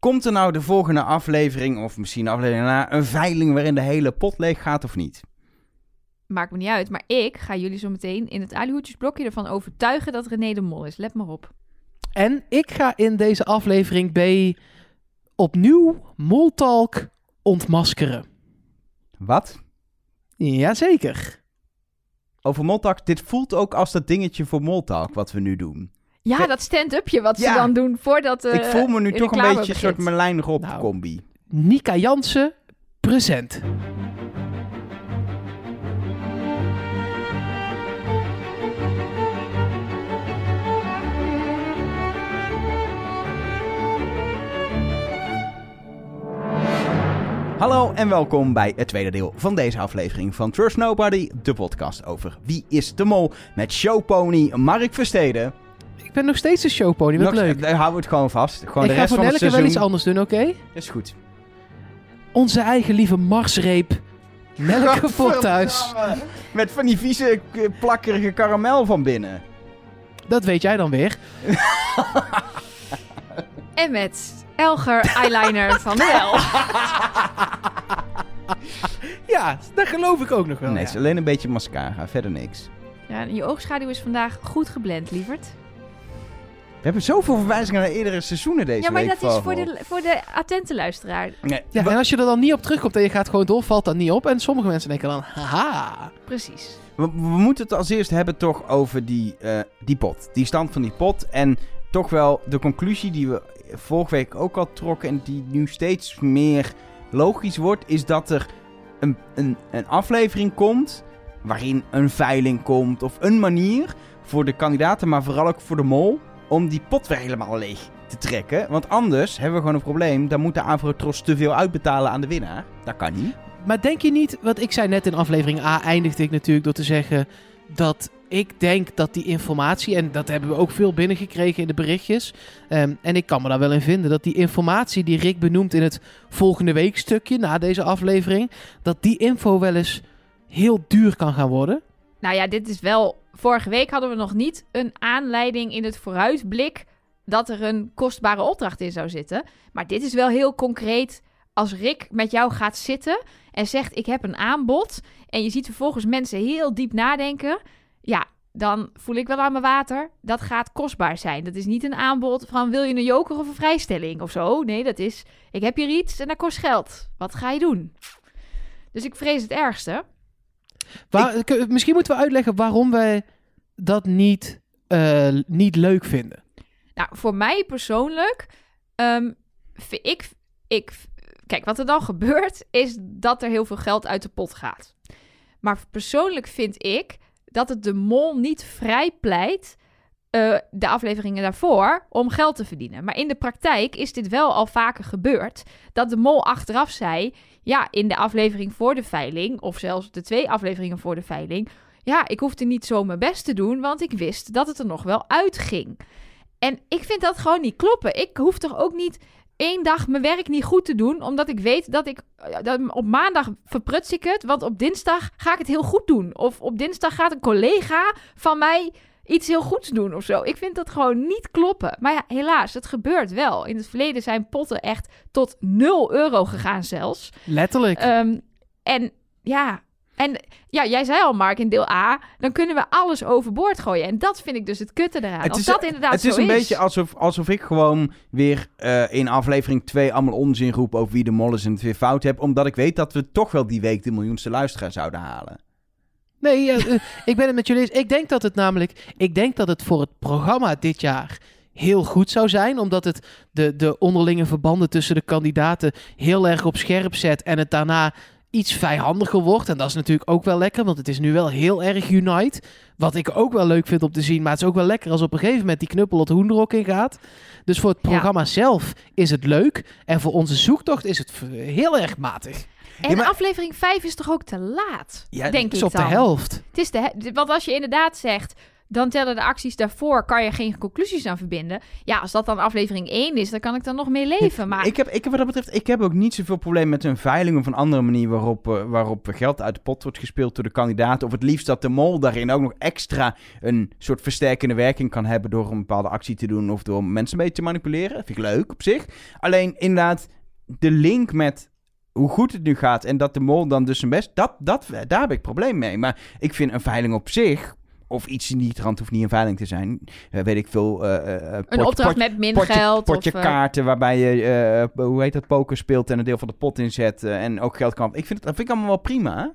Komt er nou de volgende aflevering, of misschien de aflevering daarna, een veiling waarin de hele pot leeg gaat of niet? Maakt me niet uit, maar ik ga jullie zo meteen in het alihoedjesblokje ervan overtuigen dat René de Mol is. Let maar op. En ik ga in deze aflevering B opnieuw Moltalk ontmaskeren. Wat? Jazeker. Over Moltalk, dit voelt ook als dat dingetje voor Moltalk wat we nu doen. Ja, dat stand-upje wat Ja. ze dan doen voordat ik voel me nu de toch een beetje een soort begint. Merlijn Rob Nou. combi. Nika Jansen, present. Hallo en welkom bij het tweede deel van deze aflevering van Trust Nobody, de podcast over Wie is de Mol met showpony Mark Versteden. Ik ben nog steeds een showpony, wat Nog- leuk. eh, Houden we het gewoon vast. Gewoon Ik de ga rest voor van het elke keer wel seizoen. iets anders doen, oké? Is goed. Onze eigen lieve marsreep. Nelke Fortuis. Godverdamme. Met van die vieze, k- plakkerige karamel van binnen. Dat weet jij dan weer. En met Elger Eyeliner van de Wel. Ja, dat geloof ik ook nog wel. nee, ja. het is alleen een beetje mascara, verder niks. Ja, en je oogschaduw is vandaag goed geblend, lieverd. We hebben zoveel verwijzingen naar eerdere seizoenen deze ja, maar week. dat is voor de, voor de attente luisteraar. Nee, Ja, en als je er dan niet op terugkomt en je gaat gewoon door, valt dat niet op. En sommige mensen denken dan, haha. Precies. we, we moeten het als eerst hebben toch over die, eh, die pot. Die stand van die pot. En toch wel de conclusie die we vorige week ook al trokken... en die nu steeds meer logisch wordt... is dat er een, een, een aflevering komt... waarin een veiling komt of een manier... voor de kandidaten, maar vooral ook voor de mol... om die pot weer helemaal leeg te trekken. Want anders hebben we gewoon een probleem. Dan moet de Avrotros te veel uitbetalen aan de winnaar. Dat kan niet. Maar denk je niet, want ik zei net in aflevering A, eindigde ik natuurlijk door te zeggen dat ik denk dat die informatie, en dat hebben we ook veel binnengekregen in de berichtjes, ehm, en ik kan me daar wel in vinden, dat die informatie die Rick benoemt in het volgende weekstukje na deze aflevering, dat die info wel eens heel duur kan gaan worden. Nou ja, dit is wel... Vorige week hadden we nog niet een aanleiding in het vooruitblik... dat er een kostbare opdracht in zou zitten. Maar dit is wel heel concreet. Als Rick met jou gaat zitten en zegt... ik heb een aanbod... en je ziet vervolgens mensen heel diep nadenken... ja, dan voel ik wel aan mijn water. Dat gaat kostbaar zijn. Dat is niet een aanbod van... wil je een joker of een vrijstelling of zo? Nee, dat is... ik heb hier iets en dat kost geld. Wat ga je doen? Dus ik vrees het ergste. Waar, Misschien moeten we uitleggen waarom wij dat niet, eh, niet leuk vinden. Nou, voor mij persoonlijk, ehm, vind ik, ik, kijk, wat er dan gebeurt, is dat er heel veel geld uit de pot gaat. Maar persoonlijk vind ik dat het de mol niet vrij pleit, eh, de afleveringen daarvoor, om geld te verdienen. Maar in de praktijk is dit wel al vaker gebeurd, dat de mol achteraf zei, ja, in de aflevering voor de veiling, of zelfs de twee afleveringen voor de veiling, ja, ik hoefde niet zo mijn best te doen, want ik wist dat het er nog wel uitging. En ik vind dat gewoon niet kloppen. Ik hoef toch ook niet één dag mijn werk niet goed te doen, omdat ik weet dat ik eh, dat op maandag verpruts ik het, want op dinsdag ga ik het heel goed doen. Of op dinsdag gaat een collega van mij iets heel goeds doen of zo. Ik vind dat gewoon niet kloppen. Maar ja, helaas, het gebeurt wel. In het verleden zijn potten echt tot 0 euro gegaan zelfs. Letterlijk. Ehm, en ja, en ja, jij zei al, Mark, in deel A, dan kunnen we alles overboord gooien. En dat vind ik dus het kutte eraan. Het Als is- dat inderdaad Het is zo een beetje alsof, alsof ik gewoon weer eh, in aflevering 2 allemaal onzin roep over wie de mol is en het weer fout heb. Omdat ik weet dat we toch wel die week de miljoenste luisteraar zouden halen. Nee, eh, ik ben het met jullie eens. Ik denk dat het namelijk, ik denk dat het voor het programma dit jaar heel goed zou zijn, omdat het de, de onderlinge verbanden tussen de kandidaten heel erg op scherp zet en het daarna iets vijandiger wordt. En dat is natuurlijk ook wel lekker, want het is nu wel heel erg unite. Wat ik ook wel leuk vind om te zien, maar het is ook wel lekker als op een gegeven moment die knuppel het hoen er ook in gaat. Dus voor het Ja. programma zelf is het leuk en voor onze zoektocht is het heel erg matig. En Ja, maar- aflevering 5 is toch ook te laat? Ja, denk Het is ik op de dan. helft. Het is de he- want als je inderdaad zegt, dan tellen de acties daarvoor, kan je geen conclusies aan verbinden. Ja, als dat dan aflevering 1 is, dan kan ik dan nog mee leven. Maar Ik heb, ik heb wat dat betreft, ik heb ook niet zoveel probleem met een veiling of een andere manier waarop, eh, waarop geld uit de pot wordt gespeeld door de kandidaten. Of het liefst dat de mol daarin ook nog extra een soort versterkende werking kan hebben door een bepaalde actie te doen of door mensen een beetje te manipuleren. Dat vind ik leuk op zich. Alleen inderdaad, de link met hoe goed het nu gaat en dat de mol dan dus zijn best, dat, dat, daar heb ik probleem mee. Maar ik vind een veiling op zich, of iets in die trant hoeft niet een veiling te zijn, eh, weet ik veel. eh, eh, een pot- opdracht pot- met min potje, geld. potje of, kaarten waarbij je, eh, hoe heet dat, poker speelt en een deel van de pot inzet eh, en ook geld kan. Ik vind het, dat vind ik allemaal wel prima,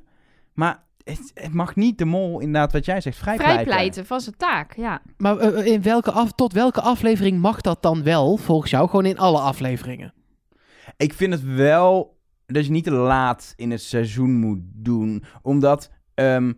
maar het, het mag niet de mol inderdaad wat jij zegt vrijpleiten. vrijpleiten van zijn taak, ja. Maar in welke af, tot welke aflevering mag dat dan wel, volgens jou? Gewoon in alle afleveringen. Ik vind het wel dat je niet te laat in het seizoen moet doen. Omdat ehm,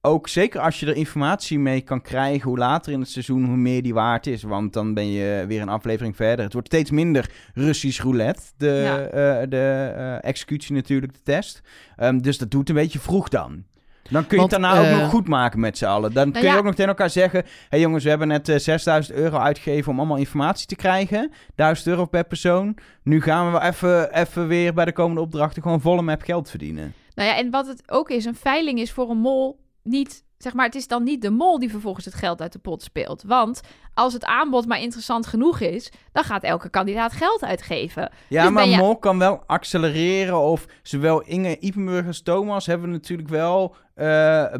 ook zeker als je er informatie mee kan krijgen hoe later in het seizoen, hoe meer die waard is. Want dan ben je weer een aflevering verder. Het wordt steeds minder Russisch roulette, de, Ja. eh, de eh, executie natuurlijk, de test. Ehm, dus dat doet een beetje vroeg dan. Dan kun je Want, het daarna ook eh, nog goed maken met z'n allen. Dan kun je ja. ook nog tegen elkaar zeggen... Hé hey jongens, we hebben net eh, 6000 euro uitgegeven om allemaal informatie te krijgen. 1000 euro per persoon. Nu gaan we wel even, even weer bij de komende opdrachten gewoon volle map geld verdienen. Nou ja, en wat het ook is, een veiling is voor een mol niet... Zeg maar, het is dan niet de mol die vervolgens het geld uit de pot speelt. Want als het aanbod maar interessant genoeg is, dan gaat elke kandidaat geld uitgeven. Ja, Dus maar je- Mol kan wel accelereren. Of zowel Inge Ipenburg als Thomas hebben natuurlijk wel eh,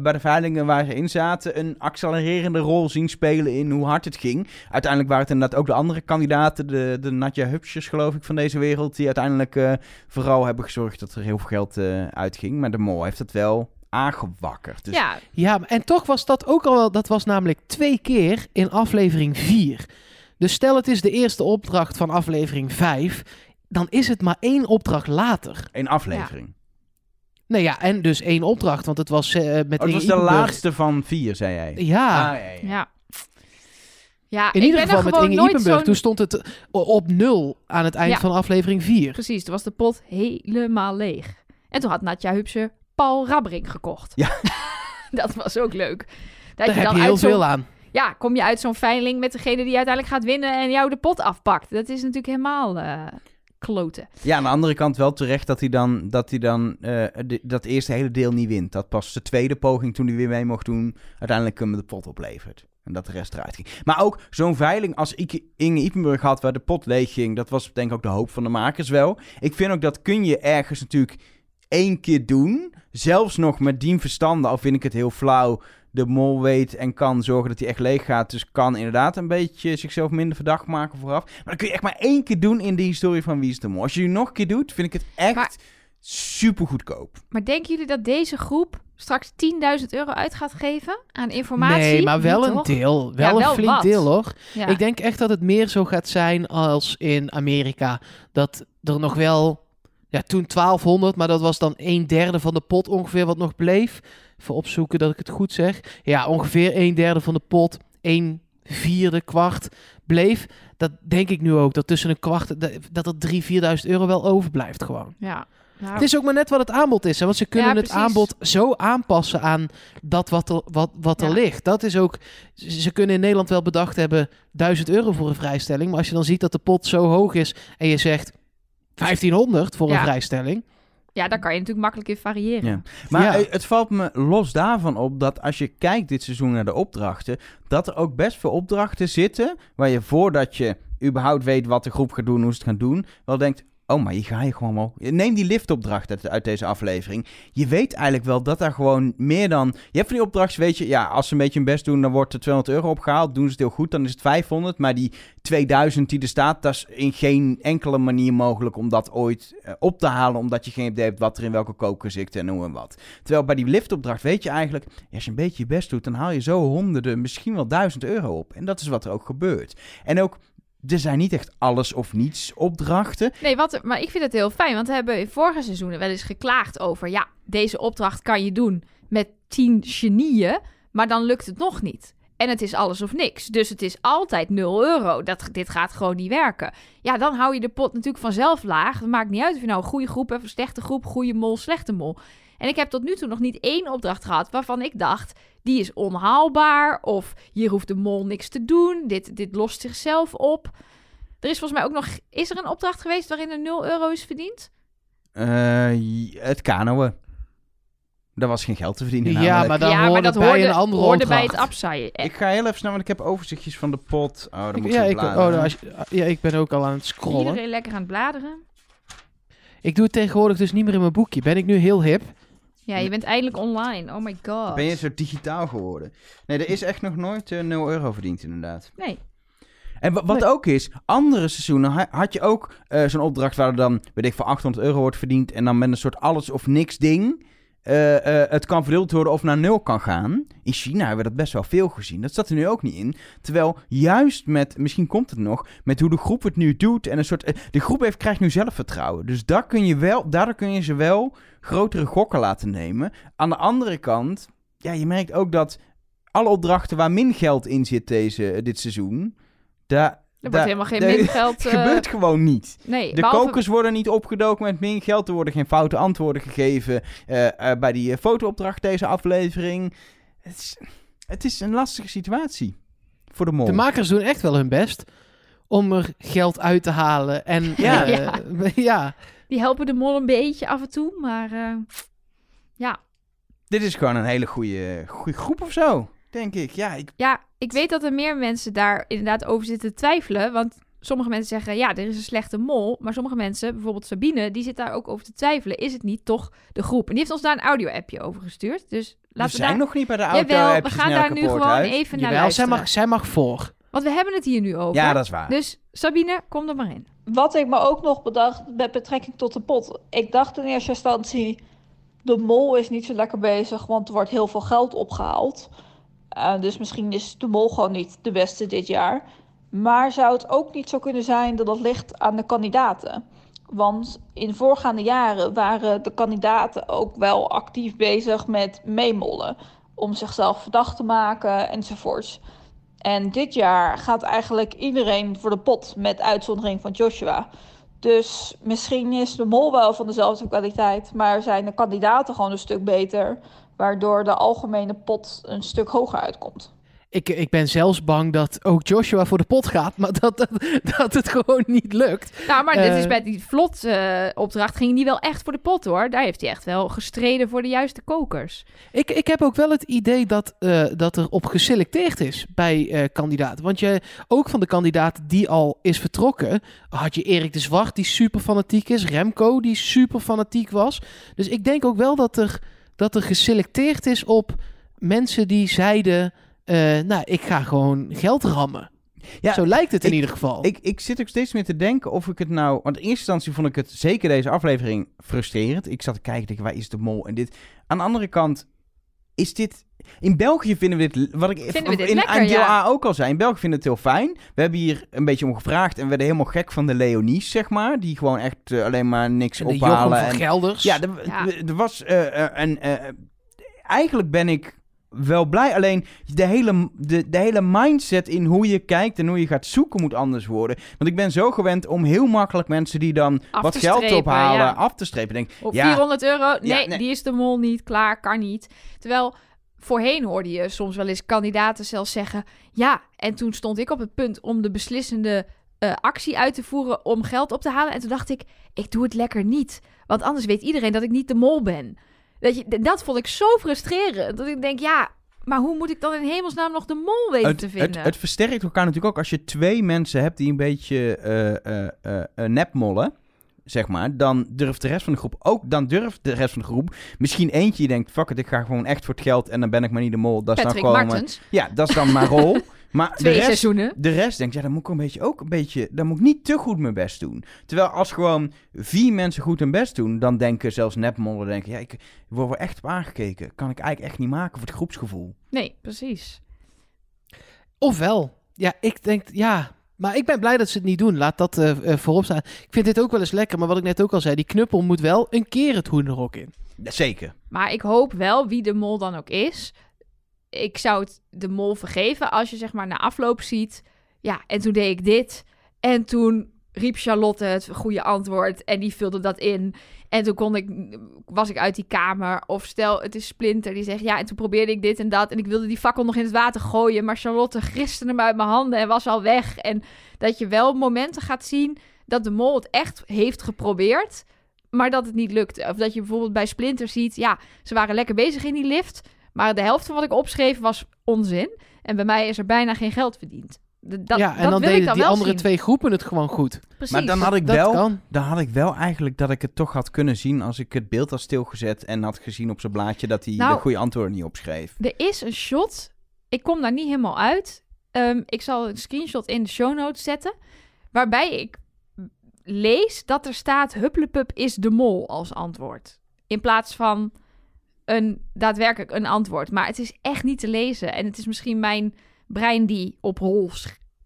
bij de veilingen waar ze in zaten... een accelererende rol zien spelen in hoe hard het ging. Uiteindelijk waren het inderdaad ook de andere kandidaten... de, de Natja Hupsjes geloof ik van deze wereld... die uiteindelijk eh, vooral hebben gezorgd dat er heel veel geld eh, uitging. Maar de Mol heeft het wel aangewakkerd. Dus ja, Ja, en toch was dat ook al wel, dat was namelijk twee keer in aflevering 4. Dus stel het is de eerste opdracht van aflevering 5, dan is het maar één opdracht later. een aflevering. Nee ja, en dus één opdracht, want het was eh, met Oh, het was de Ipenburg- laatste van vier, zei jij. Ja, Ah, ja, ja. ja. Ja, in ik ieder ben geval met Inge Ipenburg. Toen stond het op nul aan het eind Ja. van aflevering 4. Precies, toen was de pot helemaal leeg. En toen had Natja Hupse Paul Rabbering gekocht. Ja. dat was ook leuk. Dat Daar heb dan je heel veel aan. Ja, kom je uit zo'n veiling met degene die uiteindelijk gaat winnen en jou de pot afpakt. Dat is natuurlijk helemaal eh, kloten. Ja, aan de andere kant wel terecht dat hij dan, dat, hij dan eh, de- dat eerste hele deel niet wint. Dat pas de tweede poging, toen hij weer mee mocht doen, uiteindelijk hem de pot oplevert. En dat de rest eruit ging. Maar ook zo'n veiling als Ike- Inge Ipenburg had, waar de pot leeg ging, dat was denk ik ook de hoop van de makers wel. Ik vind ook dat kun je ergens natuurlijk één keer doen. Zelfs nog met dien verstanden, al vind ik het heel flauw. De mol weet en kan zorgen dat hij echt leeg gaat. Dus kan inderdaad een beetje zichzelf minder verdacht maken vooraf. Maar dat kun je echt maar één keer doen in de historie van Wie is de Mol. Als je het nog een keer doet, vind ik het echt Maar- super goedkoop. Maar denken jullie dat deze groep straks 10.000 euro uit gaat geven aan informatie? Nee, maar wel Niet, een toch? deel. Wel Ja, een wel flink wat. deel hoor. Ja. Ik denk echt dat het meer zo gaat zijn als in Amerika. Dat er nog wel, ja, toen 1200, maar dat was dan een derde van de pot ongeveer wat nog bleef. Even opzoeken dat ik het goed zeg. Ja, ongeveer een derde van de pot, een vierde kwart bleef. Dat denk ik nu ook, dat tussen een kwart, dat- dat er 3.000, 4.000 euro wel overblijft gewoon. Ja. Nou, Het is ook maar net wat het aanbod is. Hè? Want ze kunnen Ja, het aanbod zo aanpassen aan dat wat er, wat, wat er Ja. ligt. Dat is ook. Ze kunnen in Nederland wel bedacht hebben 1000 euro voor een vrijstelling. Maar als je dan ziet dat de pot zo hoog is en je zegt 1500 voor Ja. een vrijstelling. ja, daar kan je natuurlijk makkelijk in variëren. Ja. Maar Ja. eh, het valt me los daarvan op dat als je kijkt dit seizoen naar de opdrachten, dat er ook best veel opdrachten zitten waar je voordat je überhaupt weet wat de groep gaat doen, hoe ze het gaan doen, wel denkt, oh, maar hier ga je gewoon wel. Neem die liftopdracht uit, uit deze aflevering. Je weet eigenlijk wel dat daar gewoon meer dan... Je hebt van die opdrachten, weet je, ja, als ze een beetje hun best doen, dan wordt er 200 euro opgehaald. Doen ze het heel goed, dan is het 500. Maar die 2000 die er staat, dat is in geen enkele manier mogelijk om dat ooit eh, op te halen, omdat je geen idee hebt wat er in welke koker zit en hoe en wat. Terwijl bij die liftopdracht weet je eigenlijk, als je een beetje je best doet, dan haal je zo honderden, misschien wel duizend euro op. En dat is wat er ook gebeurt. En ook, er zijn niet echt alles of niets opdrachten. Nee, wat, maar ik vind het heel fijn, want we hebben in vorige seizoenen wel eens geklaagd over... ja, deze opdracht kan je doen met tien genieën, maar dan lukt het nog niet. En het is alles of niks. Dus het is altijd 0 euro. Dat, dit gaat gewoon niet werken. Ja, dan hou je de pot natuurlijk vanzelf laag. Het maakt niet uit of je nou een goede groep hebt, of een slechte groep, goede mol, slechte mol. En ik heb tot nu toe nog niet één opdracht gehad waarvan ik dacht, die is onhaalbaar. Of hier hoeft de mol niks te doen. Dit, dit lost zichzelf op. Er is volgens mij ook nog, is er een opdracht geweest waarin er 0 euro is verdiend? Eh, het kanoën. Daar was geen geld te verdienen Ja, namelijk. maar dan ja, hoorde maar dat bij hoorde, een andere hoorde bij het afzaaien. Ik ga heel even snel, want ik heb overzichtjes van de pot. Oh, dan Ik- moet ja, ik ik, oh, nou, als je- ja, ik ben ook al aan het scrollen. Iedereen lekker aan het bladeren. Ik doe het tegenwoordig dus niet meer in mijn boekje. Ben ik nu heel hip? Ja, je bent eindelijk online. Oh my god. Ben je zo digitaal geworden? Nee, er is echt nog nooit eh 0 euro verdiend, inderdaad. Nee. En wa- wat Nee. ook is, andere seizoenen ha- had je ook eh, zo'n opdracht waar er dan, weet ik, voor 800 euro wordt verdiend. En dan met een soort alles of niks ding. Eh, eh, het kan verdeeld worden of naar nul kan gaan. In China hebben we dat best wel veel gezien. Dat zat er nu ook niet in. Terwijl juist met, misschien komt het nog, met hoe de groep het nu doet. En een soort, eh, de groep heeft, krijgt nu zelfvertrouwen. Dus daar kun je wel, daardoor kun je ze wel grotere gokken laten nemen. Aan de andere kant, ja, je merkt ook dat alle opdrachten waar min geld in zit deze, dit seizoen. Daar, Er wordt helemaal geen daar- min geld. eh, gebeurt gewoon niet. nee, De behalve- kokers worden niet opgedoken met min geld. Er worden geen foute antwoorden gegeven eh, eh, bij die fotoopdracht deze aflevering. Het is, het is een lastige situatie voor de mol. De makers doen echt wel hun best om er geld uit te halen. En Ja. Ja. ja. Die helpen de mol een beetje af en toe, maar eh, ja. Dit is gewoon een hele goede, goede groep of zo, denk ik. Ja, ik, Ja, ik weet dat er meer mensen daar inderdaad over zitten te twijfelen, want sommige mensen zeggen, ja, er is een slechte mol, maar sommige mensen, bijvoorbeeld Sabine, die zit daar ook over te twijfelen. Is het niet toch de groep? En die heeft ons daar een audio-appje over gestuurd, dus laten we, zijn daar... nog niet bij de auto. Jawel, we gaan daar nu gewoon even naar Jawel, zij luisteren. mag, zij mag voor. Want we hebben het hier nu over. Ja, dat is waar. Dus Sabine, kom er maar in. Wat ik me ook nog bedacht met betrekking tot de pot. Ik dacht in eerste instantie, de mol is niet zo lekker bezig, want er wordt heel veel geld opgehaald. Eh, dus misschien is de mol gewoon niet de beste dit jaar. Maar zou het ook niet zo kunnen zijn dat dat ligt aan de kandidaten? Want in voorgaande jaren waren de kandidaten ook wel actief bezig met meemollen. Om zichzelf verdacht te maken enzovoorts. En dit jaar gaat eigenlijk iedereen voor de pot, met uitzondering van Joshua. Dus misschien is de mol wel van dezelfde kwaliteit, maar zijn de kandidaten gewoon een stuk beter, waardoor de algemene pot een stuk hoger uitkomt. Ik, ik ben zelfs bang dat ook Joshua voor de pot gaat, maar dat, dat, dat het gewoon niet lukt. Nou, maar dit Eh. is bij die vlot eh, opdracht ging die wel echt voor de pot hoor. Daar heeft hij echt wel gestreden voor de juiste kokers. Ik, ik heb ook wel het idee dat, eh, dat er op geselecteerd is bij eh, kandidaten. Want je, ook van de kandidaten die al is vertrokken, had je Erik de Zwart, die super fanatiek is. Remco, die super fanatiek was. Dus ik denk ook wel dat er, dat er geselecteerd is op mensen die zeiden... eh, nou, ik ga gewoon geld rammen. Ja, Zo lijkt het in ik- ieder geval. Ik, ik zit ook steeds meer te denken of ik het nou... Want in eerste instantie vond ik het zeker deze aflevering frustrerend. Ik zat te kijken, denk, waar is de mol en dit. Aan de andere kant is dit... In België vinden we dit... Wat ik Vinden we dit in lekker, deel ja. A ook al zei. In België vinden we het heel fijn. We hebben hier een beetje om gevraagd en we werden helemaal gek van de Leonies, zeg maar. Die gewoon echt eh, alleen maar niks En de ophalen. van en, Gelders. ja, er, Ja. was een... eh, eigenlijk ben ik wel blij. Alleen de hele, de, de hele mindset in hoe je kijkt en hoe je gaat zoeken moet anders worden. Want ik ben zo gewend om heel makkelijk mensen die dan Af wat geld ophalen ja. af te strepen. Denk, Op Ja. 400 euro? Nee, nee. die is de mol niet. Klaar, kan niet. Terwijl voorheen hoorde je soms wel eens kandidaten zelfs zeggen... Ja, en toen stond ik op het punt om de beslissende eh, actie uit te voeren om geld op te halen. En toen dacht ik, ik doe het lekker niet. Want anders weet iedereen dat ik niet de mol ben. Dat, je, dat vond ik zo frustrerend. Dat ik denk, ja, maar hoe moet ik dan in hemelsnaam nog de mol weten het, te het, vinden? het versterkt elkaar natuurlijk ook als je twee mensen hebt die een beetje eh eh eh, nepmollen. Zeg maar, dan durft de rest van de groep ook, dan durft de rest van de groep, misschien eentje die denkt, fuck it, ik ga gewoon echt voor het geld en dan ben ik maar niet de mol. Dat is Patrick dan gewoon, Martens, ja, dat is dan mijn rol. Maar de rest, seizoenen. De rest denkt, ja, dan moet ik een beetje ook een beetje, dan moet ik niet te goed mijn best doen. Terwijl als gewoon vier mensen goed hun best doen, dan denken zelfs nepmollen, denken, ja, ik word er echt op aangekeken. Kan ik eigenlijk echt niet maken voor het groepsgevoel. Nee, precies. Ofwel. Ja, ik denk, ja. Maar ik ben blij dat ze het niet doen. Laat dat eh, eh, voorop staan. Ik vind dit ook wel eens lekker. Maar wat ik net ook al zei, die knuppel moet wel een keer het hoenderhok in. Zeker. Maar ik hoop wel, wie de mol dan ook is, ik zou het de mol vergeven als je zeg maar na afloop ziet. Ja, en toen deed ik dit. En toen riep Charlotte het goede antwoord en die vulde dat in. En toen kon ik, was ik uit die kamer. Of stel, het is Splinter die zegt ja, en toen probeerde ik dit en dat. En ik wilde die fakkel nog in het water gooien. Maar Charlotte griste hem uit mijn handen en was al weg. En dat je wel momenten gaat zien dat de mol het echt heeft geprobeerd. Maar dat het niet lukt. Of dat je bijvoorbeeld bij Splinter ziet, ja, ze waren lekker bezig in die lift. Maar de helft van wat ik opschreef was onzin. En bij mij is er bijna geen geld verdiend. Dat, ja, en dat dan deden dan die andere zien. twee groepen het gewoon goed. Precies. Maar dan had ik wel, dan had ik wel eigenlijk dat ik het toch had kunnen zien als ik het beeld had stilgezet en had gezien op zijn blaadje dat hij Nou, de goede antwoorden niet opschreef. Er is een shot. Ik kom daar niet helemaal uit. Ehm, ik zal een screenshot in de show notes zetten. Waarbij ik lees dat er staat: Hupplepup is de mol als antwoord. In plaats van een daadwerkelijk een antwoord. Maar het is echt niet te lezen. En het is misschien mijn brein die op hol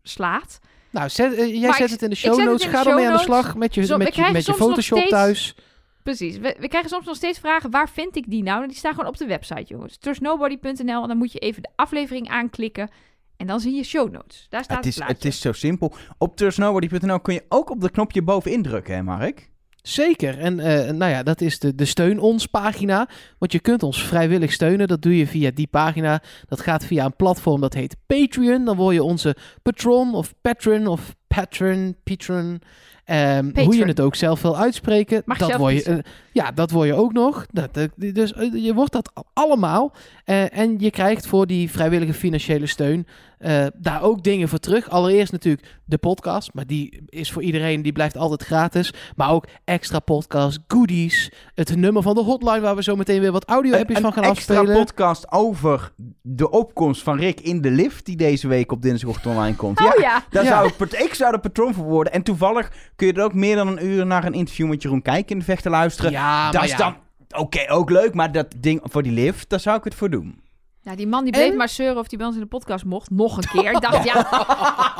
slaat. Nou, zet, eh, jij Maar zet ik- het in de show notes. Ga ermee aan de slag met je, met je, met je Photoshop steeds- thuis. Precies. We, we krijgen soms nog steeds vragen: waar vind ik die nou? En die staan gewoon op de website, jongens. Trustnobody.nl. En dan moet je even de aflevering aanklikken. En dan zie je show notes. Daar staat Het het, is, het is zo simpel. Op trustnobody.nl kun je ook op de knopje bovenin drukken, hè Mark? Zeker. En eh, nou ja, dat is de, de Steun Ons pagina. Want je kunt ons vrijwillig steunen. Dat doe je via die pagina. Dat gaat via een platform dat heet Patreon. Dan word je onze patron of patron of patron, patron. Ehm, Patron. hoe je het ook zelf wil uitspreken. Mag dat word je, eh, ja, dat word je ook nog. Dat, dus eh, je wordt dat allemaal. Eh, en je krijgt voor die vrijwillige financiële steun eh, daar ook dingen voor terug. Allereerst natuurlijk de podcast. Maar die is voor iedereen, die blijft altijd gratis. Maar ook extra podcast, goodies. Het nummer van de hotline waar we zo meteen weer wat audio-appjes een van gaan extra afspelen. podcast over de opkomst van Rick in de lift die deze week op dinsdagochtend online komt. Oh ja. Daar Ja. Zou ik, ik zou de patroon voor worden. En toevallig kun je er ook meer dan een uur naar een interview met Jeroen Kijk in de vechten luisteren. Ja, dat maar is ja. dan, oké, ook leuk, maar dat ding voor die lift, daar zou ik het voor doen. Ja, die man die bleef En- maar zeuren of hij bij ons in de podcast mocht. Nog een keer. Ik dacht, ja,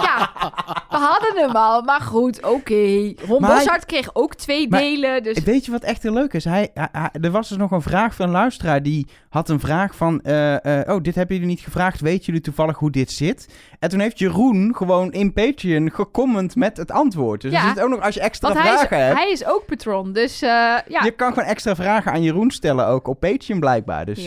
ja, hadden hem al. Maar goed, oké. Ron Maar hij- Boshart kreeg ook twee Maar- delen. Dus Weet je wat echt heel leuk is? Hij, hij- hij- er was dus nog een vraag van een luisteraar die had een vraag van... eh, eh, oh, dit hebben jullie niet gevraagd. Weten jullie toevallig hoe dit zit? En toen heeft Jeroen gewoon in Patreon gecomment met het antwoord. Dus Ja. er zit ook nog, als je extra want hij is, vragen hebt... hij is ook patron. Dus eh, ja, Je kan gewoon extra vragen aan Jeroen stellen, ook op Patreon blijkbaar. Dus.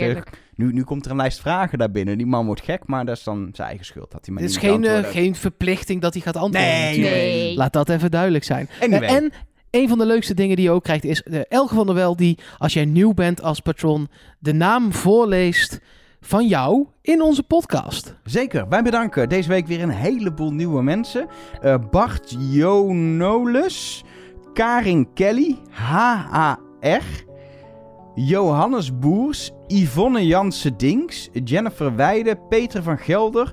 Nu, nu komt er een lijst vragen daar binnen. Die man wordt gek, maar dat is dan zijn eigen schuld. Dat hij maar Het is geen, eh, geen verplichting dat hij gaat antwoorden. Nee. Nee. Laat dat even duidelijk zijn. Anyway. Eh, en een van de leukste dingen die je ook krijgt is eh, Elke van der Wel die, als jij nieuw bent als patron, de naam voorleest van jou in onze podcast. Zeker, wij bedanken deze week weer een heleboel nieuwe mensen. Eh, Bart Jonolus, Karin Kelly, HAR, Johannes Boers, Yvonne Jansen Dinks, Jennifer Weide, Peter van Gelder,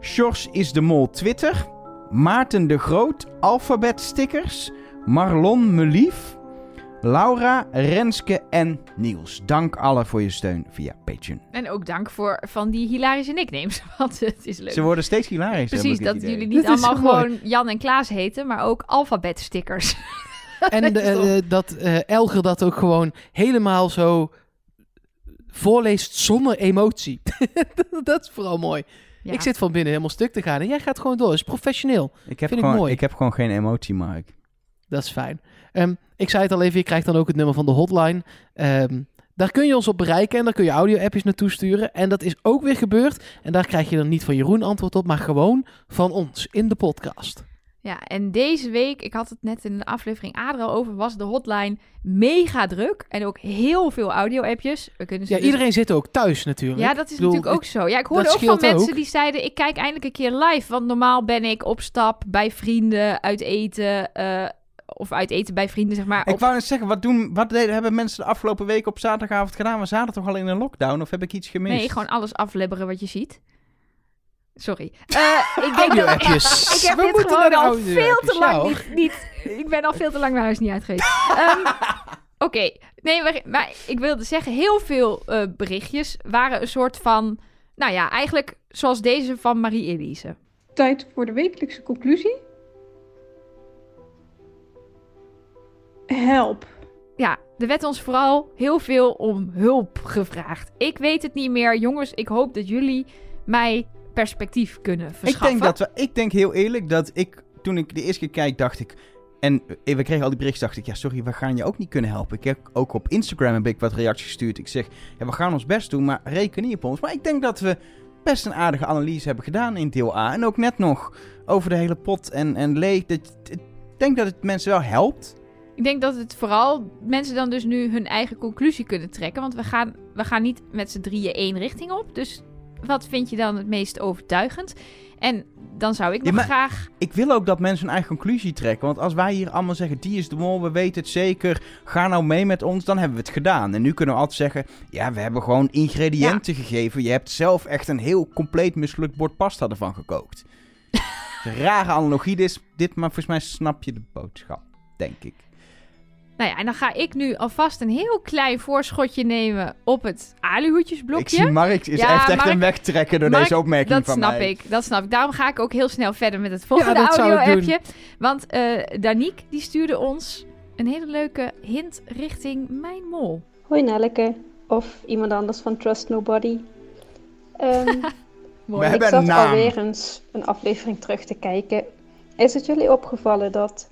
Sjors is de Mol Twitter, Maarten de Groot, Alphabet Stickers, Marlon Melief, Laura, Renske en Niels. Dank allen voor je steun via Patreon. En ook dank voor van die hilarische nicknames. Want het is leuk. Ze worden steeds hilarischer. Precies, dat idee. jullie niet allemaal gewoon Jan en Klaas heten, maar ook alfabetstickers. En eh, eh, dat eh, Elger dat ook gewoon helemaal zo voorleest zonder emotie. dat is vooral mooi. Ja. Ik zit van binnen helemaal stuk te gaan en jij gaat gewoon door. Dat is professioneel. Ik heb, Vind ik gewoon, mooi. ik heb gewoon geen emotie, Mark. Dat is fijn. Ehm, ik zei het al even, je krijgt dan ook het nummer van de hotline. Ehm, daar kun je ons op bereiken en daar kun je audio-appjes naartoe sturen. En dat is ook weer gebeurd. En daar krijg je dan niet van Jeroen antwoord op, maar gewoon van ons in de podcast. Ja, en deze week, ik had het net in de aflevering Adra over, was de hotline mega druk. En ook heel veel audio-appjes. We kunnen ze Ja, dus- iedereen zit ook thuis natuurlijk. Ja, dat is bedoel, natuurlijk ook zo. Ja, ik hoorde ook van mensen ook. die zeiden: ik kijk eindelijk een keer live. Want normaal ben ik op stap bij vrienden, uit eten. eh, of uit eten bij vrienden, zeg maar. Ik op- wou net zeggen, wat, doen, wat deden, hebben mensen de afgelopen week op zaterdagavond gedaan? We zaten toch al in een lockdown? Of heb ik iets gemist? Nee, gewoon alles aflebberen wat je ziet. Sorry. Eh, ik denk dat Audio-appjes. ik heb We dit moeten gewoon al veel te lang ja, niet, niet... Ik ben al veel te lang mijn huis niet uit geweest. Ehm, Oké. Nee, maar, maar ik wilde zeggen, heel veel eh, berichtjes waren een soort van... Nou ja, eigenlijk zoals deze van Marie-Elise. Tijd voor de wekelijkse conclusie. Help. Ja, er werd ons vooral heel veel om hulp gevraagd. Ik weet het niet meer. Jongens, ik hoop dat jullie mij perspectief kunnen Ik verschaffen. denk, dat we, ik denk heel eerlijk dat ik, toen ik de eerste keer kijk, dacht ik... En eh, we kregen al die berichten, dacht ik, ja sorry, we gaan je ook niet kunnen helpen. Ik heb ook op Instagram heb ik wat reacties gestuurd. Ik zeg, ja, we gaan ons best doen, maar reken niet op ons. Maar ik denk dat we best een aardige analyse hebben gedaan in deel A. En ook net nog over de hele pot en, en leeg. Dat, ik denk dat het mensen wel helpt. Ik denk dat het vooral mensen dan dus nu hun eigen conclusie kunnen trekken. Want we gaan, we gaan niet met z'n drieën één richting op. Dus wat vind je dan het meest overtuigend? En dan zou ik nog graag... Ik wil ook dat mensen hun eigen conclusie trekken. Want als wij hier allemaal zeggen, die is de mol, we weten het zeker. Ga nou mee met ons, dan hebben we het gedaan. En nu kunnen we altijd zeggen, ja, we hebben gewoon ingrediënten gegeven. Je hebt zelf echt een heel compleet mislukt bord pasta ervan gekookt. Een rare analogie dit, dit, maar volgens mij snap je de boodschap, denk ik. Nou ja, en dan ga ik nu alvast een heel klein voorschotje nemen op het Ik aluhoedjesblokje. zie Mark is Ja, echt, echt Mark- een wegtrekken door Mark, deze opmerking Dat van snap mij. ik, dat snap ik. Daarom ga ik ook heel snel verder met het volgende dat zou ik audio-appje. Want eh Danique, die stuurde ons een hele leuke hint richting mijn mol. Hoi Nelleke. Of iemand anders van Trust Nobody. Ehm, We ik hebben zat een naam. alweer eens een aflevering terug te kijken. Is het jullie opgevallen dat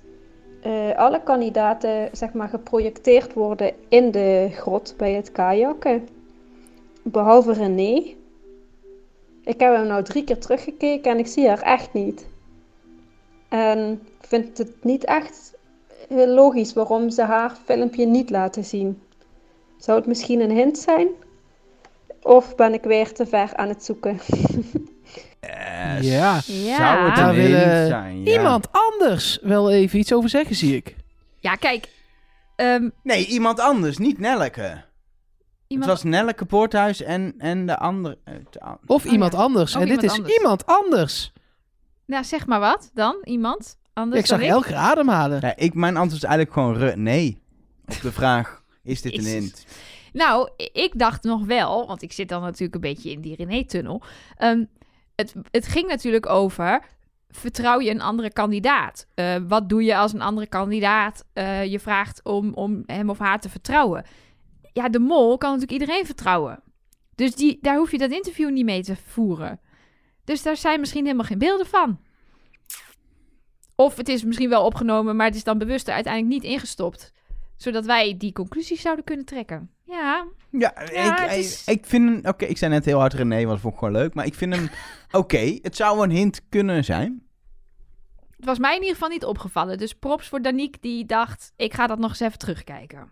eh, alle kandidaten zeg maar, geprojecteerd worden in de grot bij het kajakken? Behalve René. Ik heb hem nou drie keer teruggekeken en ik zie haar echt niet. En vind het niet echt eh, logisch waarom ze haar filmpje niet laten zien. Zou het misschien een hint zijn? Of ben ik weer te ver aan het zoeken? Ja. Ja. Zou het Daar willen zijn? ja. Iemand anders wel even iets over zeggen, zie ik. Ja, kijk. ehm, Nee, iemand anders, niet Nelleke. iemand... Het was Nelleke Poorthuis en, en de andere... eh, Of Oh, iemand ja. anders. Of en dit is iemand anders. Nou, zeg maar wat dan. Iemand anders ik zag dan Elke ademhalen. Ja, ik, mijn antwoord is eigenlijk gewoon re- nee. Op de vraag, is dit een hint? Nou, ik dacht nog wel, want ik zit dan natuurlijk een beetje in die René-tunnel. Ehm, het, het ging natuurlijk over, vertrouw je een andere kandidaat? Eh, wat doe je als een andere kandidaat eh, je vraagt om, om hem of haar te vertrouwen? Ja, de mol kan natuurlijk iedereen vertrouwen. Dus die, daar hoef je dat interview niet mee te voeren. Dus daar zijn misschien helemaal geen beelden van. Of het is misschien wel opgenomen, maar het is dan bewust er uiteindelijk niet ingestopt. Zodat wij die conclusies zouden kunnen trekken. Ja, Ja, Ja, ik, ik- vind hem... Oké, ik zei net heel hard René, want dat vond ik gewoon leuk. Maar ik vind hem... Oké, het zou een hint kunnen zijn. Het was mij in ieder geval niet opgevallen. Dus props voor Danique die dacht, ik ga dat nog eens even terugkijken.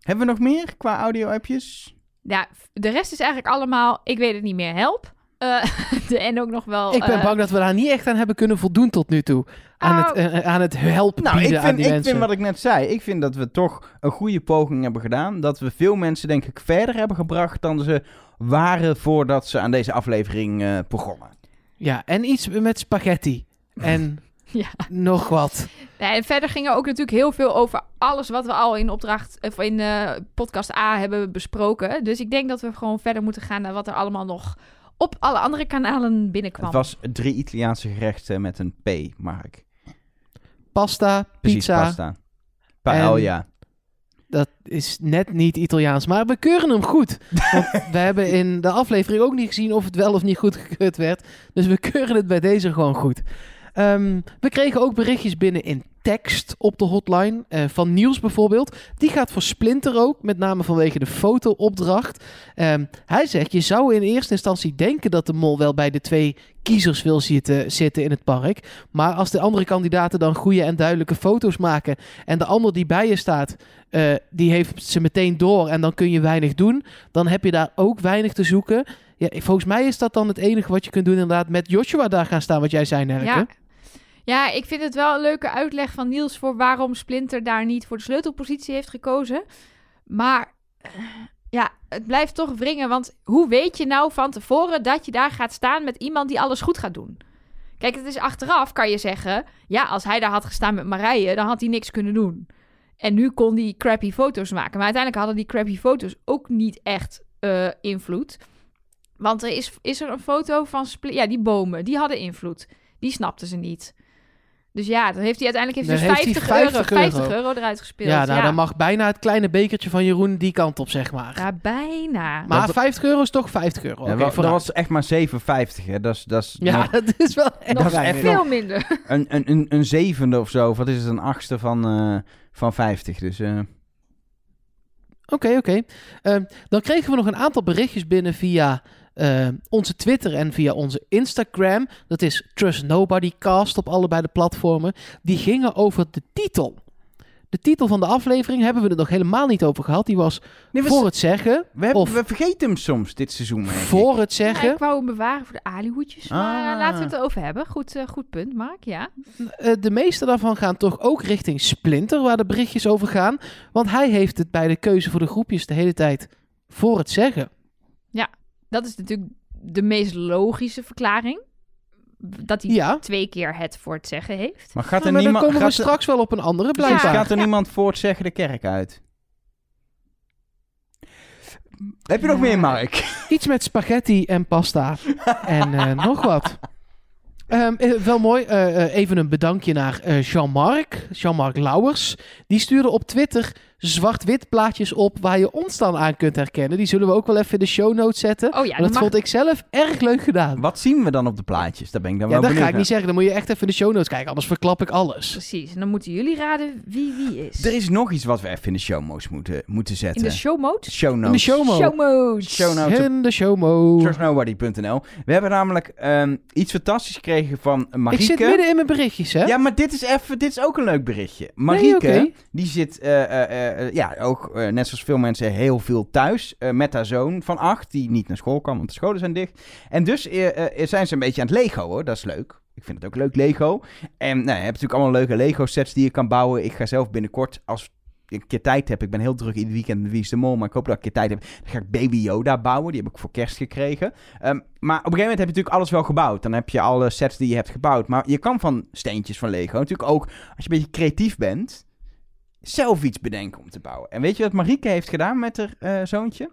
Hebben we nog meer qua audio-appjes? Ja, de rest is eigenlijk allemaal, ik weet het niet meer, help. Eh, de, en ook nog wel... Ik ben eh, bang dat we daar niet echt aan hebben kunnen voldoen tot nu toe. Aan, Oh. het, eh, aan het helpen Nou, ik bieden aan vind, die ik mensen. vind wat ik net zei. Ik vind dat we toch een goede poging hebben gedaan. Dat we veel mensen, denk ik, verder hebben gebracht dan ze waren voordat ze aan deze aflevering eh, begonnen. Ja, en iets met spaghetti. En Ja. nog wat. Ja, en verder ging er ook natuurlijk heel veel over alles wat we al in opdracht, of in eh, podcast A hebben besproken. Dus ik denk dat we gewoon verder moeten gaan naar wat er allemaal nog op alle andere kanalen binnenkwam. Het was drie Italiaanse gerechten met een P, Mark. Pasta, Precies, pizza. pasta. Paella. Dat is net niet Italiaans, maar we keuren hem goed. Want we hebben in de aflevering ook niet gezien of het wel of niet goed gekeurd werd. Dus we keuren het bij deze gewoon goed. Ehm, we kregen ook berichtjes binnen in tekst op de hotline. eh, van Niels bijvoorbeeld. Die gaat voor Splinter ook, met name vanwege de fotoopdracht. Ehm, hij zegt, je zou in eerste instantie denken dat de mol wel bij de twee kiezers wil zitten, zitten in het park. Maar als de andere kandidaten dan goede en duidelijke foto's maken... en de ander die bij je staat, eh, die heeft ze meteen door... en dan kun je weinig doen, dan heb je daar ook weinig te zoeken... Ja, volgens mij is dat dan het enige wat je kunt doen inderdaad met Joshua daar gaan staan, wat jij zei. Ja. Ja, ik vind het wel een leuke uitleg van Niels voor waarom Splinter daar niet voor de sleutelpositie heeft gekozen. Maar eh, ja, het blijft toch wringen, want hoe weet je nou van tevoren dat je daar gaat staan met iemand die alles goed gaat doen? Kijk, het is achteraf kan je zeggen, ja, als hij daar had gestaan met Marije, dan had hij niks kunnen doen. En nu kon hij crappy foto's maken. Maar uiteindelijk hadden die crappy foto's ook niet echt eh, invloed. Want er is, is er een foto van... Spl- ja, die bomen, die hadden invloed. Die snapten ze niet. Dus ja, dan heeft hij uiteindelijk heeft dus heeft 50, hij euro, 50 50 euro. euro eruit gespeeld. ja, nou, dan mag bijna het kleine bekertje van Jeroen die kant op, zeg maar. Ja, bijna. maar Dat- 50 euro is toch 50 euro. Ja, dat was echt maar 7,50. Hè. Dat is, dat is Ja, nog dat is wel echt nog dat is veel minder. een, een, een, een zevende of zo. Of Wat is het? Een achtste van, eh, van 50. Dus eh, Oké, oké. Ehm, dan kregen we nog een aantal berichtjes binnen via eh, onze Twitter en via onze Instagram. Dat is Trust Nobody Cast op allebei de platformen. Die gingen over de titel. De titel van de aflevering hebben we er nog helemaal niet over gehad. Die was nee, we, voor het zeggen. we, hebben, of- we vergeten hem soms dit seizoen. Voor het Ja, zeggen. ik wou hem bewaren voor de alihoedjes. Maar Ah. eh, laten we het erover hebben. Goed, eh, goed punt, Mark. Ja. Eh, de meeste daarvan gaan toch ook richting Splinter, waar de berichtjes over gaan. Want hij heeft het bij de keuze voor de groepjes de hele tijd voor het zeggen. Dat is natuurlijk de meest logische verklaring. Dat hij Ja. twee keer het voor het zeggen heeft. Maar gaat Ja, er maar dan niemand... komen we gaat er- straks wel op een andere Precies, blijkbaar. gaat er Ja. niemand voor het zeggen de kerk uit? Heb je nog Ja. meer, Mark? Iets met spaghetti en pasta. en eh, nog wat. Ehm, eh, wel mooi. eh, even een bedankje naar eh, Jean-Marc. Jean-Marc Lauwers. Die stuurde op Twitter zwart-wit plaatjes op waar je ons dan aan kunt herkennen. Die zullen we ook wel even in de show notes zetten. Oh ja, dat mag- vond ik zelf erg leuk gedaan. Wat zien we dan op de plaatjes? Daar ben ik dan Ja, wel dat ga ik niet zeggen. Dan moet je echt even in de show notes kijken. Anders verklap ik alles. Precies. En dan moeten jullie raden wie wie is. Er is nog iets wat we even in de show notes moeten, moeten In zetten. de show mode? show In de notes. show. Show. Show notes op In de show mode. trustnobody.nl. We hebben namelijk ehm, iets fantastisch gekregen van Marieke. Ik zit midden in mijn berichtjes, hè? Ja, maar dit is even, dit is ook een leuk berichtje. Marieke, die zit, eh, eh, eh, ja, ook eh, net zoals veel mensen heel veel thuis eh, met haar zoon van acht, die niet naar school kan, want de scholen zijn dicht. En dus zijn ze een beetje aan het Lego, hoor. Dat is leuk. Ik vind het ook leuk, Lego. En nou, je hebt natuurlijk allemaal leuke Lego-sets die je kan bouwen. Ik ga zelf binnenkort, als ik een keer tijd heb, ik ben heel druk ieder weekend met Wie is de Mol, maar ik hoop dat ik een keer tijd heb, dan ga ik Baby Yoda bouwen. Die heb ik voor kerst gekregen. Ehm, maar op een gegeven moment heb je natuurlijk alles wel gebouwd. Dan heb je alle sets die je hebt gebouwd. Maar je kan van steentjes van Lego natuurlijk ook, als je een beetje creatief bent, zelf iets bedenken om te bouwen. En weet je wat Marieke heeft gedaan met haar eh, zoontje?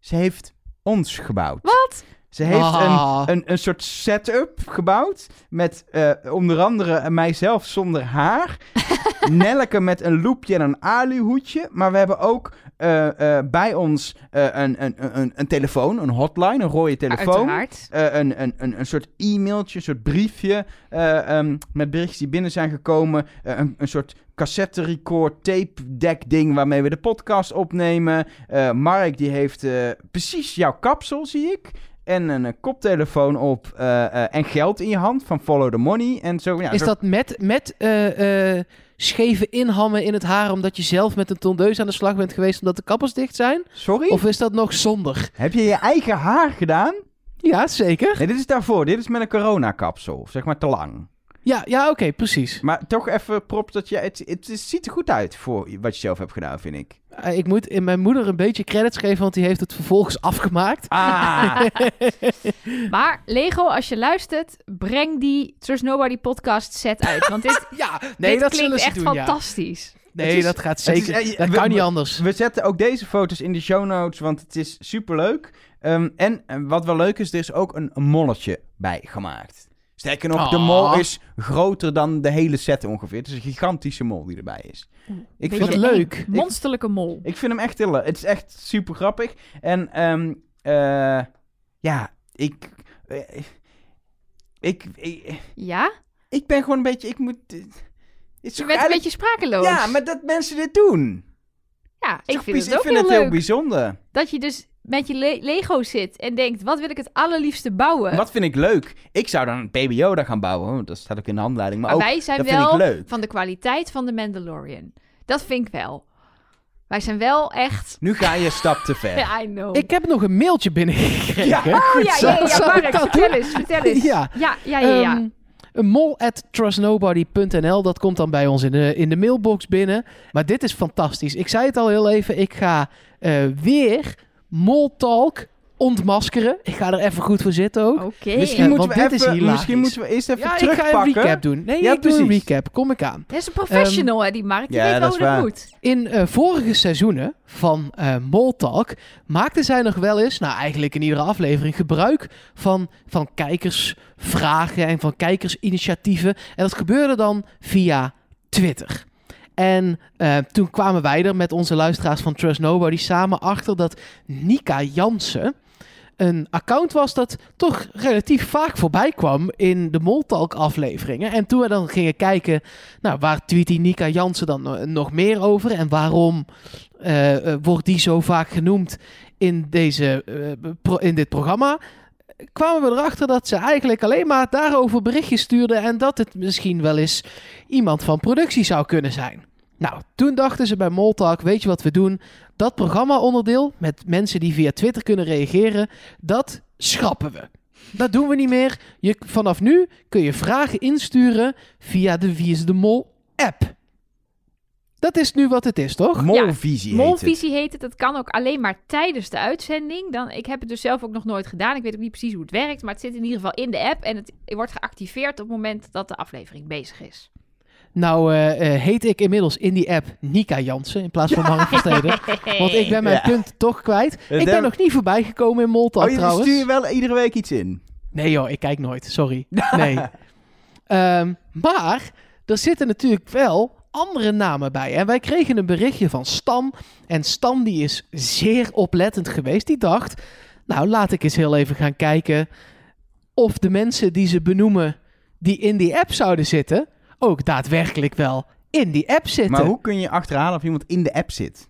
Ze heeft ons gebouwd. Wat? Ze heeft Ah. een, een, een soort setup gebouwd met eh, onder andere mijzelf zonder haar. Nelleke met een loepje en een aluhoedje. Maar we hebben ook eh, eh, bij ons eh, een, een, een, een telefoon, een hotline, een rode telefoon. Uiteraard. Eh, een, een, een, een soort e-mailtje, een soort briefje eh, ehm, met berichtjes die binnen zijn gekomen. Eh, een, een soort cassette record tape deck ding waarmee we de podcast opnemen. Eh, Mark die heeft eh, precies jouw kapsel, zie ik. En een eh, koptelefoon op en geld in je hand van Follow the Money en zo. Ja, is zo- dat met, met scheve inhammen in het haar omdat je zelf met een tondeus aan de slag bent geweest omdat de kappers dicht zijn? Sorry? Of is dat nog zonder? Heb je je eigen haar gedaan? Ja, zeker. Nee, dit is daarvoor. Dit is met een coronakapsel. Zeg maar te lang. Ja, ja oké, precies. Maar toch even prop dat je... Het, het, ziet er goed uit voor wat je zelf hebt gedaan, vind ik. Eh, ik moet in mijn moeder een beetje credits geven, want die heeft het vervolgens afgemaakt. Ah! Maar Lego, als je luistert, breng die Trust Nobody podcast set uit. Want dit, Ja, nee, dit dat klinkt zullen ze echt doen, ja. fantastisch. Nee, Het is- dat gaat is- zeker. eh, dat we- kan niet anders. We zetten ook deze foto's in de show notes, want het is superleuk. Ehm, en wat wel leuk is, er is ook een, een molletje bij gemaakt. Sterker nog, de Ah. mol is groter dan de hele set ongeveer. Het is een gigantische mol die erbij is. Ik vind, Wat hem, leuk. Monsterlijke mol. ik vind hem echt heel leuk. Het is echt super grappig. En ehm, eh, ja, ik, eh, ik, ik... Ja? Ik ben gewoon een beetje... Ik moet... Het is Je een beetje sprakeloos. Ja, maar dat mensen dit doen. Ja, ik vind biz- het ook ik vind heel het heel leuk. bijzonder. Dat je dus met je le- Lego zit en denkt, wat wil ik het allerliefste bouwen? Wat vind ik leuk? Ik zou dan een Baby Yoda gaan bouwen. want Dat staat ook in de handleiding. Maar, Maar ook, wij zijn dat vind wel ik leuk. van de kwaliteit van de Mandalorian. Dat vind ik wel. Wij zijn wel echt... Nu ga je een stap te ver. Ja, I know. Ik heb nog een mailtje binnengekregen. Ja. Oh ja, ja, ja, ja Mark, vertel eens, vertel eens. Ja. ja, ja, ja. ja. Ehm, mol at trustnobody.nl. Dat komt dan bij ons in de, in de mailbox binnen. Maar dit is fantastisch. Ik zei het al heel even. Ik ga eh, weer Mol Talk ontmaskeren. Ik ga er even goed voor zitten ook. Oké. Misschien, Ja, moeten want we dit is even, misschien moeten we eerst even Ja, ik ga terugpakken. een recap doen. Nee, Ja, ik doe een recap. Kom ik aan. Dat is een professional, hè, die Mark. Die ja, weet dat hoe dat moet. In eh, vorige seizoenen van eh Moltalk maakten zij nog wel eens, nou eigenlijk in iedere aflevering, gebruik van, van kijkersvragen en van kijkersinitiatieven. En dat gebeurde dan via Twitter. En eh, toen kwamen wij er met onze luisteraars van Trust Nobody samen achter dat Nika Jansen een account was dat toch relatief vaak voorbij kwam in de Moltalk afleveringen. En toen we dan gingen kijken, nou, waar tweet die Nika Jansen dan no- nog meer over en waarom eh, eh, wordt die zo vaak genoemd in, deze, eh, in dit programma, kwamen we erachter dat ze eigenlijk alleen maar daarover berichtjes stuurde en dat het misschien wel eens iemand van productie zou kunnen zijn. Nou, toen dachten ze bij Moltalk, weet je wat we doen? Dat programma-onderdeel met mensen die via Twitter kunnen reageren, dat schrappen we. Dat doen we niet meer. Je, vanaf nu kun je vragen insturen via de Wie is de Mol app. Dat is nu wat het is, toch? Molvisie heet het. Molvisie heet het. Dat kan ook alleen maar tijdens de uitzending. Dan, ik heb het dus zelf ook nog nooit gedaan. Ik weet ook niet precies hoe het werkt. Maar het zit in ieder geval in de app. En het wordt geactiveerd op het moment dat de aflevering bezig is. Nou eh, eh, heet ik inmiddels in die app Nika Jansen in plaats van Mark Versteden. Want ik ben mijn Ja. punt toch kwijt. Ik ben nog niet voorbij gekomen in Moltalk Oh, je trouwens. stuur je wel iedere week iets in? Nee joh, ik kijk nooit. Sorry. Nee. Ehm, maar er zitten natuurlijk wel andere namen bij. En wij kregen een berichtje van Stan. En Stan die is zeer oplettend geweest. Die dacht, nou laat ik eens heel even gaan kijken of de mensen die ze benoemen die in die app zouden zitten, ook daadwerkelijk wel in die app zitten. Maar hoe kun je achterhalen of iemand in de app zit?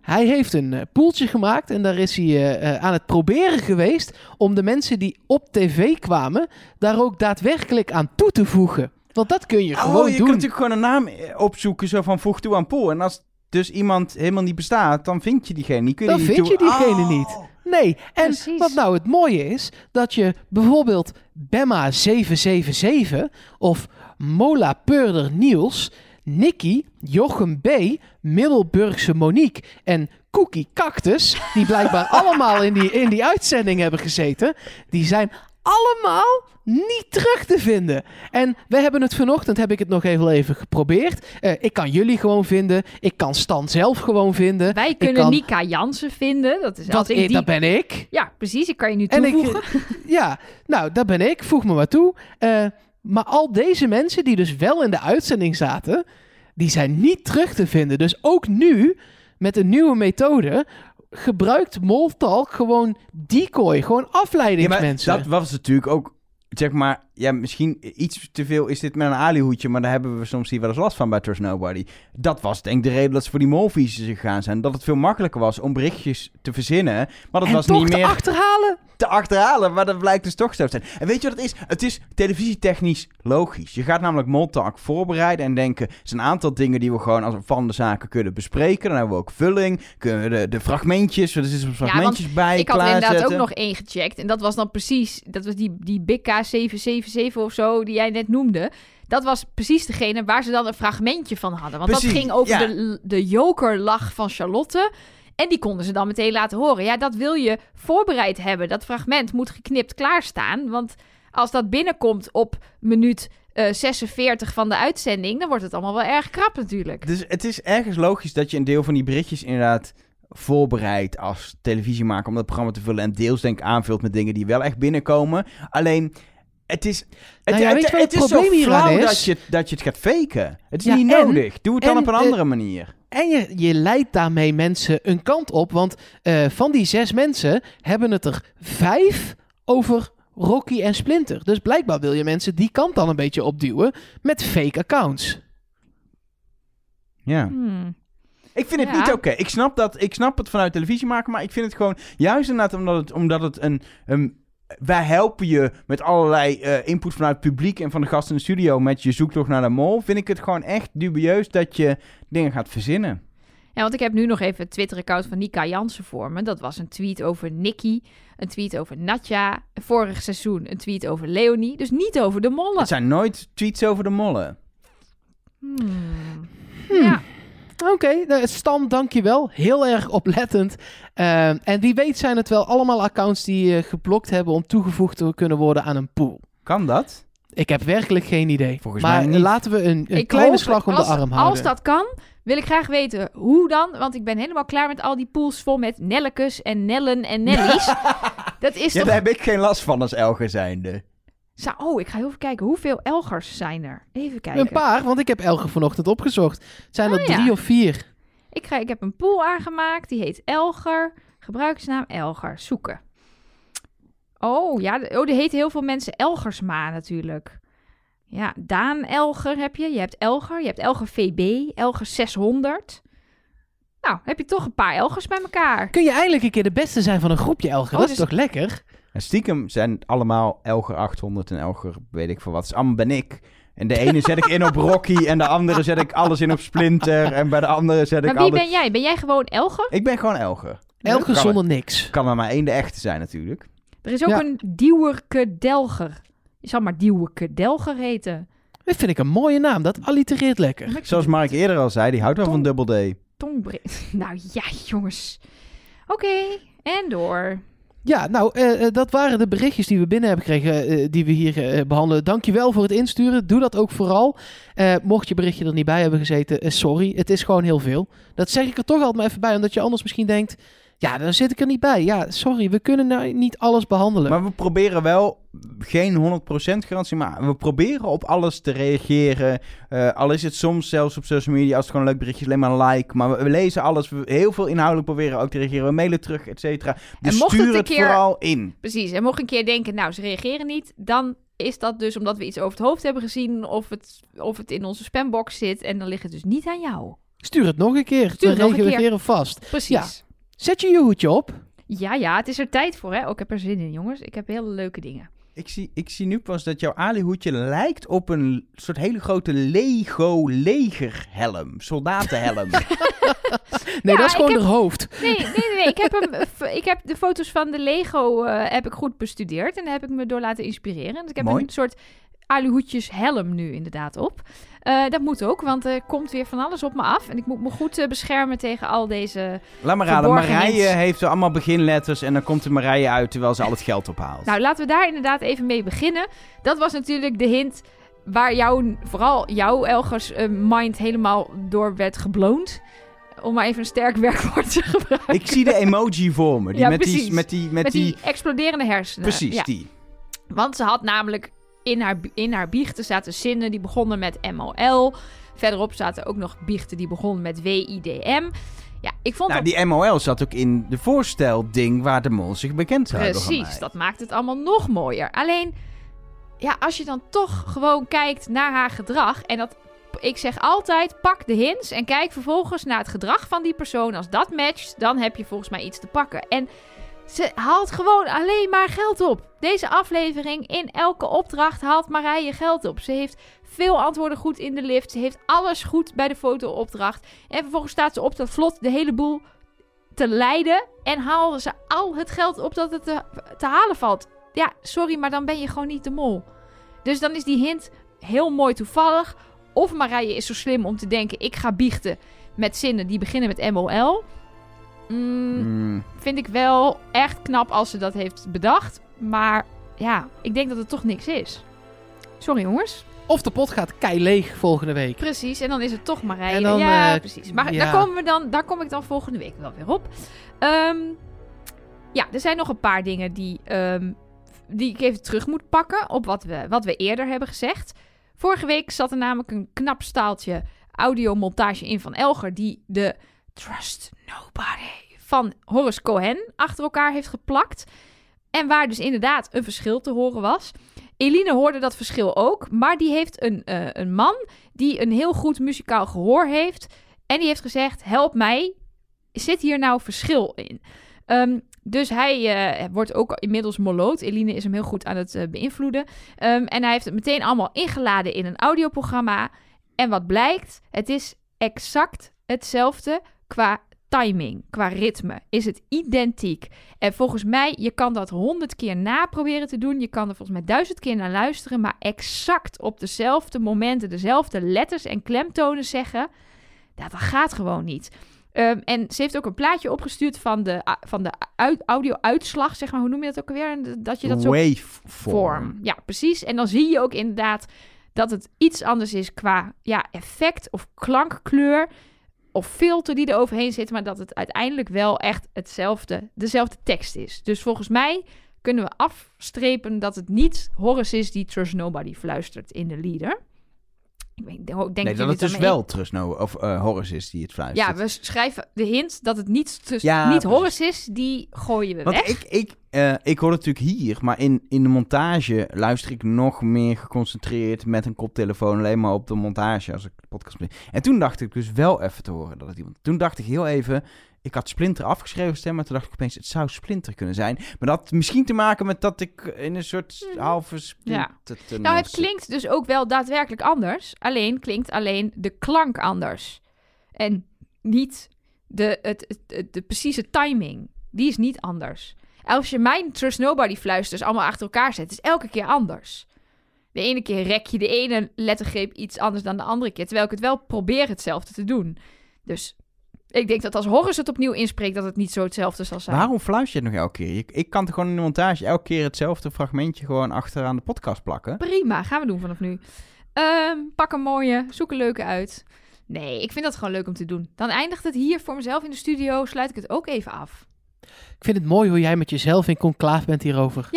Hij heeft een eh, poeltje gemaakt en daar is hij eh, eh, aan het proberen geweest om de mensen die op tv kwamen daar ook daadwerkelijk aan toe te voegen. Want dat kun je oh, gewoon je doen. kunt natuurlijk gewoon een naam opzoeken, zo van voeg toe aan pool. En als dus iemand helemaal niet bestaat, dan vind je diegene niet. Kun je Dan vind je diegene Oh. niet. Nee, en Precies. wat nou het mooie is, dat je bijvoorbeeld Bemma 777 of Mola Peurder Niels, Nicky, Jochem B, Middelburgse Monique en Cookie Cactus, die blijkbaar allemaal in die, in die uitzending hebben gezeten, die zijn allemaal niet terug te vinden. En we hebben het vanochtend, heb ik het nog even, even geprobeerd. Eh, ik kan jullie gewoon vinden. Ik kan Stan zelf gewoon vinden. Wij kunnen kan- Nika Jansen vinden. Dat is Dat, als ik die... dat ben ik. Ja, precies. Ik kan je nu En ik, toevoegen. ja, nou, dat ben ik. Voeg me maar toe. Eh, maar al deze mensen die dus wel in de uitzending zaten, die zijn niet terug te vinden. Dus ook nu, met een nieuwe methode, gebruikt Moltalk gewoon decoy, gewoon Ja, maar afleidingsmensen. dat was natuurlijk ook, zeg maar, ja, misschien iets te veel is dit met een alihoedje, maar daar hebben we soms hier wel eens last van bij Trust Nobody. Dat was denk ik de reden dat ze voor die molvies gegaan zijn. Dat het veel makkelijker was om berichtjes te verzinnen, maar dat was niet meer... te achterhalen! Te achterhalen, maar dat blijkt dus toch zo te zijn. En weet je wat het is? Het is televisietechnisch logisch. Je gaat namelijk Moltak voorbereiden en denken, het zijn een aantal dingen die we gewoon als van de zaken kunnen bespreken. Dan hebben we ook vulling, kunnen we de, de fragmentjes, er zitten fragmentjes ja, bij ik had inderdaad ook nog één gecheckt en dat was dan precies, dat was die, die BK77 Zeven of zo, die jij net noemde. Dat was precies degene waar ze dan een fragmentje van hadden. Want dat ging over de, de jokerlach van Charlotte. En die konden ze dan meteen laten horen. Ja, dat wil je voorbereid hebben. Dat fragment moet geknipt klaarstaan. Want als dat binnenkomt op minuut eh, 46 van de uitzending, dan wordt het allemaal wel erg krap natuurlijk. Dus het is ergens logisch dat je een deel van die berichtjes inderdaad voorbereidt als televisiemaker om dat programma te vullen en deels denk ik aanvult met dingen die wel echt binnenkomen. Alleen het is, het, Nou ja, het, is zo flauw is? dat je, dat je het gaat faken. Het is Ja, niet en- nodig. Doe het dan en, op een andere manier. En je, je leidt daarmee mensen een kant op. Want eh, van die zes mensen hebben het er vijf over Rocky en Splinter. Dus blijkbaar wil je mensen die kant dan een beetje opduwen met fake accounts. Ja. Hmm. Ik vind het Ja. niet oké. Ik snap dat. Ik snap het vanuit televisie maken, maar ik vind het gewoon juist inderdaad omdat het, omdat het een, een wij helpen je met allerlei eh, input vanuit het publiek en van de gasten in de studio met je zoektocht naar de mol. Vind ik het gewoon echt dubieus dat je dingen gaat verzinnen. Ja, want ik heb nu nog even het Twitter-account van Nika Jansen voor me. Dat was een tweet over Nicky, een tweet over Natja, vorig seizoen een tweet over Leonie. Dus niet over de mollen. Het zijn nooit tweets over de mollen. Hmm. Hmm. Ja, Oké, nou, Stan, dankjewel. Heel erg oplettend. Eh, en wie weet zijn het wel allemaal accounts die eh, geblokt hebben om toegevoegd te kunnen worden aan een pool. Kan dat? Ik heb werkelijk geen idee. Volgens maar mij niet. laten we een, een kleine hoop- slag om als, de arm houden. Als dat kan, wil ik graag weten hoe dan. Want ik ben helemaal klaar met al die pools vol met Nellekes en Nellen en Nellies. dat is Ja, toch... daar heb ik geen last van als Elger zijnde. Zo, oh, ik ga even kijken. Hoeveel Elgers zijn er? Even kijken. Een paar, want ik heb Elge vanochtend opgezocht. Zijn er Oh, ja. drie of vier. Ik, ga, ik heb een pool aangemaakt. Die heet Elger. Gebruikersnaam Elger. Zoeken. Oh, ja. Oh, er heten heel veel mensen Elgersma natuurlijk. Ja, Daan Elger heb je. Je hebt Elger. Je hebt Elger VB. Elger 600. Nou, heb je toch een paar Elgers bij elkaar. Kun je eindelijk een keer de beste zijn van een groepje Elge? Oh, dat is dus- toch lekker? En stiekem zijn allemaal Elger 800 en Elger weet ik veel wat. Dus allemaal ben ik. En de ene zet ik in op Rocky en de andere zet ik alles in op Splinter. En bij de andere zet ik Maar wie alles... ben jij? Ben jij gewoon Elger? Ik ben gewoon Elger. Elge Kan zonder niks. Kan er maar één de echte zijn natuurlijk. Er is ook Ja. een Diewerke Delger. Je zal maar Diewerke Delger heten. Dat vind ik een mooie naam. Dat allitereert lekker. Zoals Mark eerder al zei, die houdt wel van Double D. Tongbreed. Nou ja, jongens. Oké, en door. Ja, nou, eh, eh, dat waren de berichtjes die we binnen hebben gekregen, eh, die we hier eh, behandelen. Dankjewel voor het insturen. Doe dat ook vooral. Mocht je berichtje er niet bij hebben gezeten, sorry. Het is gewoon heel veel. Dat zeg ik er toch altijd maar even bij, omdat je anders misschien denkt... Ja, dan zit ik er niet bij. Ja, sorry, we kunnen nou niet alles behandelen. Maar we proberen wel, geen 100% garantie, maar we proberen op alles te reageren. Eh, al is het soms zelfs op social media, als het gewoon een leuk berichtje is, alleen maar een like. Maar we, we lezen alles, we heel veel inhoudelijk proberen ook te reageren. We mailen terug, et cetera. Dus mocht het stuur een het keer- vooral in. Precies. En mocht een keer denken, nou, ze reageren niet, dan is dat dus omdat we iets over het hoofd hebben gezien of het, of het in onze spambox zit. En dan ligt het dus niet aan jou. Stuur het nog een keer. Stuur het dan nog een regelen we vast. Precies. Ja. Zet je je hoedje op. Ja, ja, het is er tijd voor, hè. Ook ik heb er zin in, jongens. Ik heb hele leuke dingen. Ik zie, ik zie nu pas dat jouw alihoedje lijkt op een soort hele grote Lego legerhelm. Soldatenhelm. Nee, Ja, dat is gewoon haar hoofd. Nee, nee, nee. nee. Ik, heb hem, ik heb de foto's van de Lego eh, heb ik goed bestudeerd. En daar heb ik me door laten inspireren. Dus ik heb Mooi. een soort aluhoedjes helm nu inderdaad op. Eh, dat moet ook, want er komt weer van alles op me af. En ik moet me goed eh, beschermen tegen al deze... Laat maar raden, Marije heeft er allemaal beginletters en dan komt de Marije uit terwijl ze al het geld ophaalt. Nou, laten we daar inderdaad even mee beginnen. Dat was natuurlijk de hint waar jouw, vooral jouw Elgers eh, mind helemaal door werd gebloond. Om maar even een sterk werkwoord te gebruiken. ik zie de emoji voor me. Die Ja, met, die, met die, met, Met die, die exploderende hersenen. Precies, Ja. die. Want ze had namelijk in haar, in haar biechten zaten zinnen die begonnen met MOL. Verderop zaten ook nog biechten die begonnen met WIDM. Ja, ik vond Nou, dat die MOL zat ook in de voorstelding waar de mol zich bekend zou hebben precies. Dat maakt het allemaal nog mooier. Alleen, ja, als je dan toch gewoon kijkt naar haar gedrag. En dat, ik zeg altijd, pak de hints en kijk vervolgens naar het gedrag van die persoon. Als dat matcht, dan heb je volgens mij iets te pakken. En ze haalt gewoon alleen maar geld op. Deze aflevering, in elke opdracht haalt Marije geld op. Ze heeft veel antwoorden goed in de lift. Ze heeft alles goed bij de fotoopdracht. En vervolgens staat ze op de vlot de hele boel te leiden. En haalde ze al het geld op dat het te, te halen valt. Ja, sorry, maar dan ben je gewoon niet de mol. Dus dan is die hint heel mooi toevallig. Of Marije is zo slim om te denken: ik ga biechten met zinnen die beginnen met MOL. Mm, Mm, vind ik wel echt knap als ze dat heeft bedacht. Maar ja, ik denk dat het toch niks is. Sorry jongens. Of de pot gaat kei leeg volgende week. Precies, en dan is het toch Marije. En dan, ja, eh, precies. Maar ja. daar, komen we dan, daar kom ik dan volgende week wel weer op. Ehm, ja, er zijn nog een paar dingen die, ehm, die ik even terug moet pakken op wat we, wat we eerder hebben gezegd. Vorige week zat er namelijk een knap staaltje audiomontage in van Elger... die de Trust Nobody van Horace Cohen achter elkaar heeft geplakt. En waar dus inderdaad een verschil te horen was. Eline hoorde dat verschil ook, maar die heeft een, eh, een man die een heel goed muzikaal gehoor heeft. En die heeft gezegd: Help mij, zit hier nou verschil in? Ehm, dus hij eh, wordt ook inmiddels moloot. Eline is hem heel goed aan het eh, beïnvloeden. Ehm, en hij heeft het meteen allemaal ingeladen in een audioprogramma. En wat blijkt, het is exact hetzelfde qua timing, qua ritme. Is het identiek. En volgens mij, je kan dat honderd keer naproberen te doen. Je kan er volgens mij duizend keer naar luisteren. Maar exact op dezelfde momenten, dezelfde letters en klemtonen zeggen. Dat gaat gewoon niet. Ehm, en ze heeft ook een plaatje opgestuurd van de, van de uit, audio-uitslag, zeg maar. Hoe noem je dat ook alweer? Dat je dat zo Waveform. Ja, precies. En dan zie je ook inderdaad dat het iets anders is qua ja, effect of klankkleur of filter die er overheen zit, maar dat het uiteindelijk wel echt hetzelfde, dezelfde tekst is. Dus volgens mij kunnen we afstrepen dat het niet Horace is die Trust Nobody fluistert in de leader. Ik denk, Nee, dat het dus wel Trust No of eh Horace is die het fluistert. Ja, we schrijven de hint dat het niet, Ja, niet. Horace is, die gooien we Want weg. ik, ik, eh, ik hoor het natuurlijk hier, maar in, in de montage luister ik nog meer geconcentreerd met een koptelefoon alleen maar op de montage als ik de podcast ben. En toen dacht ik dus wel even te horen dat het iemand. Toen dacht ik heel even, ik had Splinter afgeschreven stem, maar toen dacht ik opeens, het zou Splinter kunnen zijn. Maar dat had misschien te maken met dat ik in een soort Mhm. halve Splinter. Nou, het klinkt dus ook wel daadwerkelijk anders. Alleen klinkt alleen de klank anders. En niet de, het, het, het- de precieze timing. Die is niet anders. Als je mijn Trust Nobody fluisters allemaal achter elkaar zet, is elke keer anders. De ene keer rek je de ene lettergreep iets anders dan de andere keer. Terwijl ik het wel probeer hetzelfde te doen. Dus ik denk dat als Horace het opnieuw inspreekt, dat het niet zo hetzelfde zal zijn. Waarom fluister je het nog elke keer? Ik, ik kan toch gewoon in de montage elke keer hetzelfde fragmentje gewoon achteraan de podcast plakken? Prima, gaan we doen vanaf nu. Ehm, pak een mooie, zoek een leuke uit. Nee, ik vind dat gewoon leuk om te doen. Dan eindigt het hier voor mezelf in de studio. Sluit ik het ook even af. Ik vind het mooi hoe jij met jezelf in conclaaf bent hierover.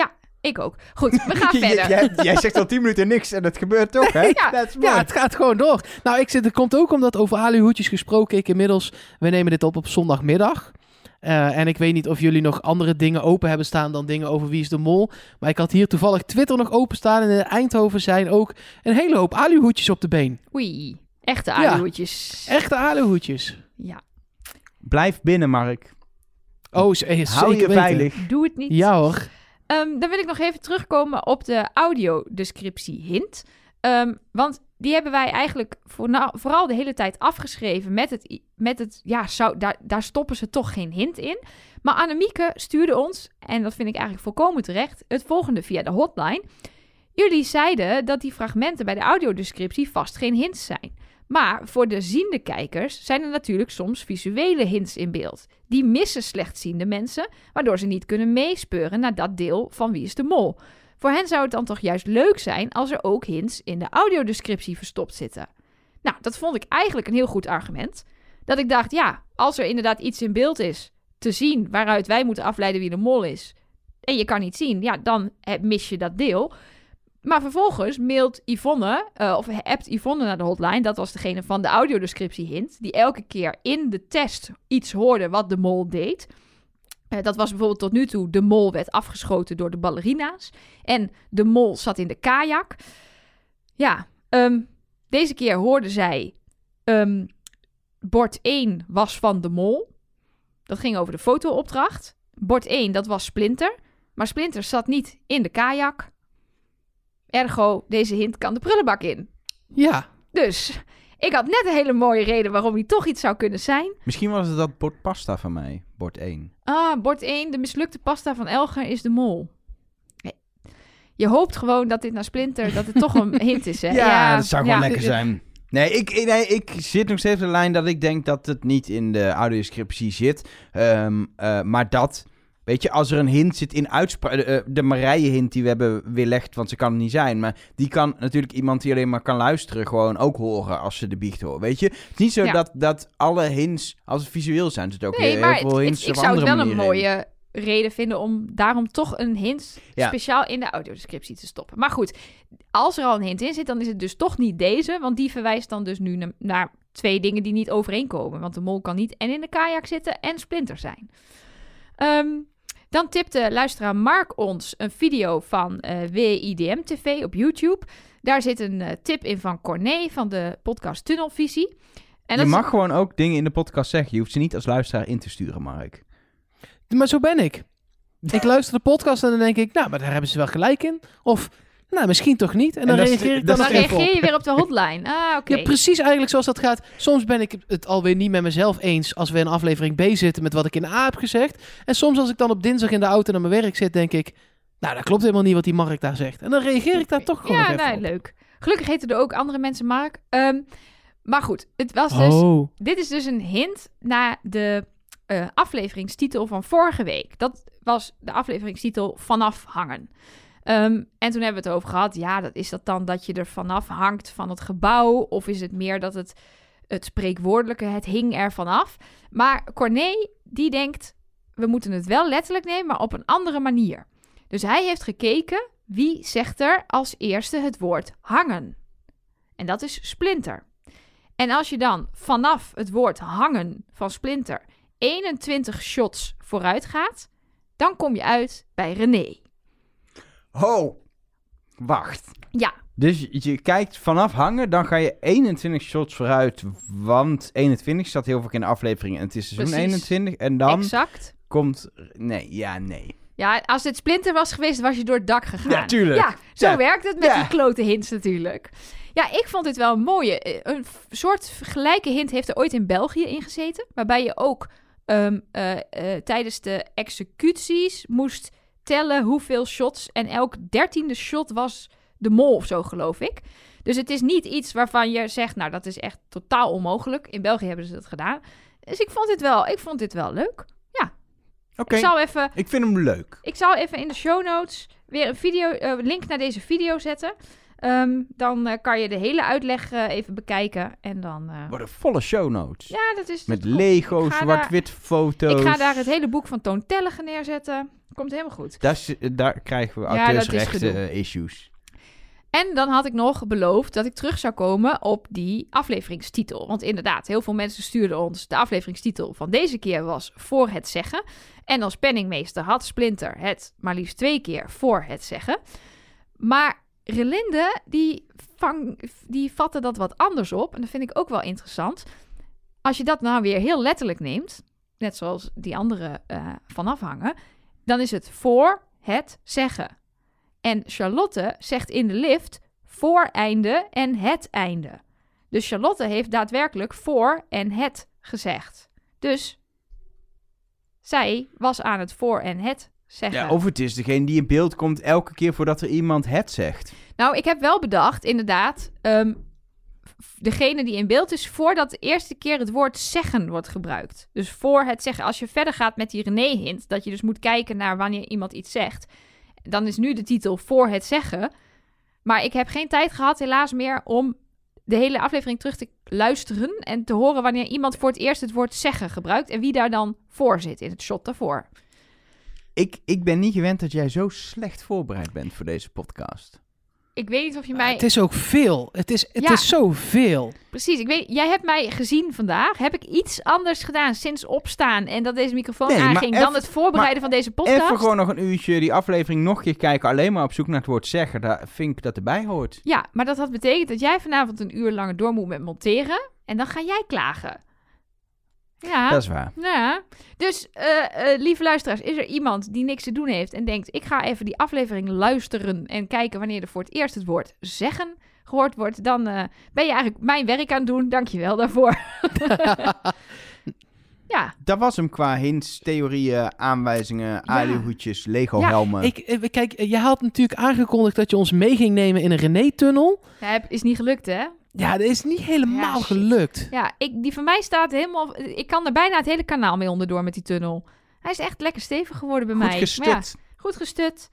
Ik ook. Goed, we gaan verder. Jij, jij zegt al 10 minuten niks en het gebeurt toch, hè? Ja. Ja, het gaat gewoon door. Nou, ik zit, het komt ook omdat over aluhoedjes gesproken. Ik inmiddels, we nemen dit op op zondagmiddag. Eh, en ik weet niet of jullie nog andere dingen open hebben staan dan dingen over Wie is de Mol. Maar ik had hier toevallig Twitter nog openstaan. En in Eindhoven zijn ook een hele hoop aluhoedjes op de been. Oei, echte Ja. aluhoedjes. Echte aluhoedjes. Ja, Blijf binnen, Mark. Oh, eh, Hou je zeker weten. veilig. doe het niet. Ja hoor. Ehm, dan wil ik nog even terugkomen op de audiodescriptie hint. Ehm, want die hebben wij eigenlijk voorna- vooral de hele tijd afgeschreven met het... Met het ja, zou, daar, daar stoppen ze toch geen hint in. Maar Annemieke stuurde ons, en dat vind ik eigenlijk volkomen terecht... het volgende via de hotline. Jullie zeiden dat die fragmenten bij de audiodescriptie vast geen hints zijn. Maar voor de ziende kijkers zijn er natuurlijk soms visuele hints in beeld. Die missen slechtziende mensen waardoor ze niet kunnen meespeuren naar dat deel van Wie is de Mol. Voor hen zou het dan toch juist leuk zijn als er ook hints in de audiodescriptie verstopt zitten. Nou, dat vond ik eigenlijk een heel goed argument. Dat ik dacht, ja, als er inderdaad iets in beeld is te zien waaruit wij moeten afleiden wie de mol is, en je kan niet zien, ja, dan mis je dat deel. Maar vervolgens mailt Yvonne, eh, of appt Yvonne naar de hotline, dat was degene van de audiodescriptie hint, die elke keer in de test iets hoorde wat de mol deed. Eh, dat was bijvoorbeeld tot nu toe, de mol werd afgeschoten door de ballerina's. En de mol zat in de kajak. Ja, ehm, deze keer hoorde zij, ehm, bord 1 was van de mol. Dat ging over de fotoopdracht. Bord 1, dat was Splinter. Maar Splinter zat niet in de kajak. Ergo, deze hint kan de prullenbak in. Ja. Dus, ik had net een hele mooie reden waarom hij toch iets zou kunnen zijn. Misschien was het dat bord pasta van mij, bord 1. Ah, bord 1, de mislukte pasta van Elger is de mol. Nee. Je hoopt gewoon dat dit naar Splinter, dat het toch een hint is, hè? Ja, dat zou gewoon ja. lekker zijn. Nee ik, ik- nee, ik zit nog steeds op de lijn dat ik denk dat het niet in de audioscriptie zit. Ehm, eh, maar dat, weet je, als er een hint zit in uitspraak... De, eh, de Marije-hint die we hebben weerlegd, want ze kan het niet zijn. Maar die kan natuurlijk iemand die alleen maar kan luisteren gewoon ook horen als ze de biecht horen, weet je. Het is niet zo Ja. dat, dat alle hints, als het visueel zijn, zit ook Nee, heel maar veel het- het- hints ik zou het wel een mooie reden vinden om daarom toch een hint Ja. speciaal in de audiodescriptie te stoppen. Maar goed, als er al een hint in zit, dan is het dus toch niet deze, want die verwijst dan dus nu na- naar twee dingen die niet overeenkomen. Want de mol kan niet en in de kajak zitten en splinter zijn. Ehm, dan tipte luisteraar Mark ons een video van eh WIDM TV op YouTube. Daar zit een eh, tip in van Corné van de podcast Tunnelvisie. En je is- mag gewoon ook dingen in de podcast zeggen. Je hoeft ze niet als luisteraar in te sturen, Mark. Maar zo ben ik. Ik luister de podcast en dan denk ik, nou, maar daar hebben ze wel gelijk in. Of, nou, misschien toch niet. En dan reageer ik dan dan reageer je weer op de hotline. Ah, oké. Ja, precies eigenlijk zoals dat gaat. Soms ben ik het alweer niet met mezelf eens als we in aflevering B zitten met wat ik in A heb gezegd. En soms als ik dan op dinsdag in de auto naar mijn werk zit, denk ik, nou, dat klopt helemaal niet wat die Mark daar zegt. En dan reageer ik daar toch gewoon ja, nog even nee, op. leuk. Gelukkig heten er ook andere mensen Mark. Ehm, Maar goed, het was dus Oh. dit is dus een hint naar de eh, afleveringstitel van vorige week. Dat was de afleveringstitel Vanaf hangen. Ehm, en toen hebben we het over gehad. Ja, dat, is dat dan dat je er vanaf hangt van het gebouw? Of is het meer dat het, het spreekwoordelijke, het hing er vanaf? Maar Corné, die denkt, we moeten het wel letterlijk nemen, maar op een andere manier. Dus hij heeft gekeken, wie zegt er als eerste het woord hangen? En dat is Splinter. En als je dan vanaf het woord hangen van Splinter 21 shots vooruit gaat, dan kom je uit bij René. Oh, wacht. Ja, Dus je, kijkt vanaf hangen, dan ga je 21 shots vooruit. Want 21 staat heel vaak in de aflevering en het is seizoen Precies. 21. En dan exact. komt... Nee, ja, nee. Ja, als dit Splinter was geweest, was je door het dak gegaan. Ja, tuurlijk. Ja, zo Ja. werkt het met Ja. die klote hints natuurlijk. Ja, ik vond dit wel een mooie. Eh, Een soort gelijke hint heeft er ooit in België ingezeten. Waarbij je ook ehm, eh, eh, tijdens de executies moest tellen hoeveel shots. En elk dertiende shot was de mol of zo, geloof ik. Dus het is niet iets waarvan je zegt, nou, dat is echt totaal onmogelijk. In België hebben ze dat gedaan. Dus ik vond dit wel, ik vond dit wel leuk. Oké, Ik zal even ik vind hem leuk. ik zal even in de show notes weer een video, eh, link naar deze video zetten. Ehm, dan eh, kan je de hele uitleg eh, even bekijken. En dan. eh, Worden volle show notes. ja, dat is. Met dat komt. Lego, Ik ga zwart-wit foto's. Ik ga daar het hele boek van Toon Tellegen neerzetten. Komt helemaal goed. Daar, is- daar krijgen we Ja, auteursrechten gedoe. eh, issues. En dan had ik nog beloofd dat ik terug zou komen op die afleveringstitel. Want inderdaad, heel veel mensen stuurden ons. De afleveringstitel van deze keer was Voor het Zeggen. En als penningmeester had Splinter het maar liefst twee keer voor het zeggen. Maar Relinde, die, vang, die vatte dat wat anders op. En dat vind ik ook wel interessant. Als je dat nou weer heel letterlijk neemt, net zoals die andere eh vanaf hangen, dan is het voor het zeggen. En Charlotte zegt in de lift voor einde en het einde. Dus Charlotte heeft daadwerkelijk voor en het gezegd. Dus zij was aan het voor en het zeggen. Ja, of het is degene die in beeld komt elke keer voordat er iemand het zegt. Nou, ik heb wel bedacht, inderdaad, ehm, degene die in beeld is voordat de eerste keer het woord zeggen wordt gebruikt. Dus voor het zeggen. Als je verder gaat met die René-hint, dat je dus moet kijken naar wanneer iemand iets zegt, dan is nu de titel voor het zeggen. Maar ik heb geen tijd gehad, helaas meer, om de hele aflevering terug te luisteren en te horen wanneer iemand voor het eerst het woord zeggen gebruikt en wie daar dan voor zit in het shot daarvoor. Ik, ik ben niet gewend dat jij zo slecht voorbereid bent voor deze podcast. Ik weet niet of je mij... Het is ook veel. Het is, het Ja. is zoveel. Precies, ik weet, jij hebt mij gezien vandaag. Heb ik iets anders gedaan sinds opstaan en dat deze microfoon Nee, aanging dan even- het voorbereiden van deze podcast? Even gewoon nog een uurtje die aflevering nog een keer kijken. Alleen maar op zoek naar het woord zeggen. Daar vind ik dat erbij hoort. Ja, maar dat had betekend dat jij vanavond een uur langer door moet met monteren en dan ga jij klagen. Ja, Dat is waar. ja. Dus, eh, eh, lieve luisteraars, is er iemand die niks te doen heeft en denkt: ik ga even die aflevering luisteren en kijken wanneer er voor het eerst het woord zeggen gehoord wordt, dan eh, ben je eigenlijk mijn werk aan het doen. Dank je wel daarvoor. ja, Dat was hem qua hints, theorieën, aanwijzingen, alihoedjes, Lego-helmen. Ik, eh, kijk, je had natuurlijk aangekondigd dat je ons mee ging nemen in een René-tunnel. dat is niet gelukt, hè? Ja, dat is niet helemaal Ja, gelukt. Ja, ik, die van mij staat helemaal. Ik kan er bijna het hele kanaal mee onderdoor met die tunnel. Hij is echt lekker stevig geworden bij Goed mij. Ja, goed gestut.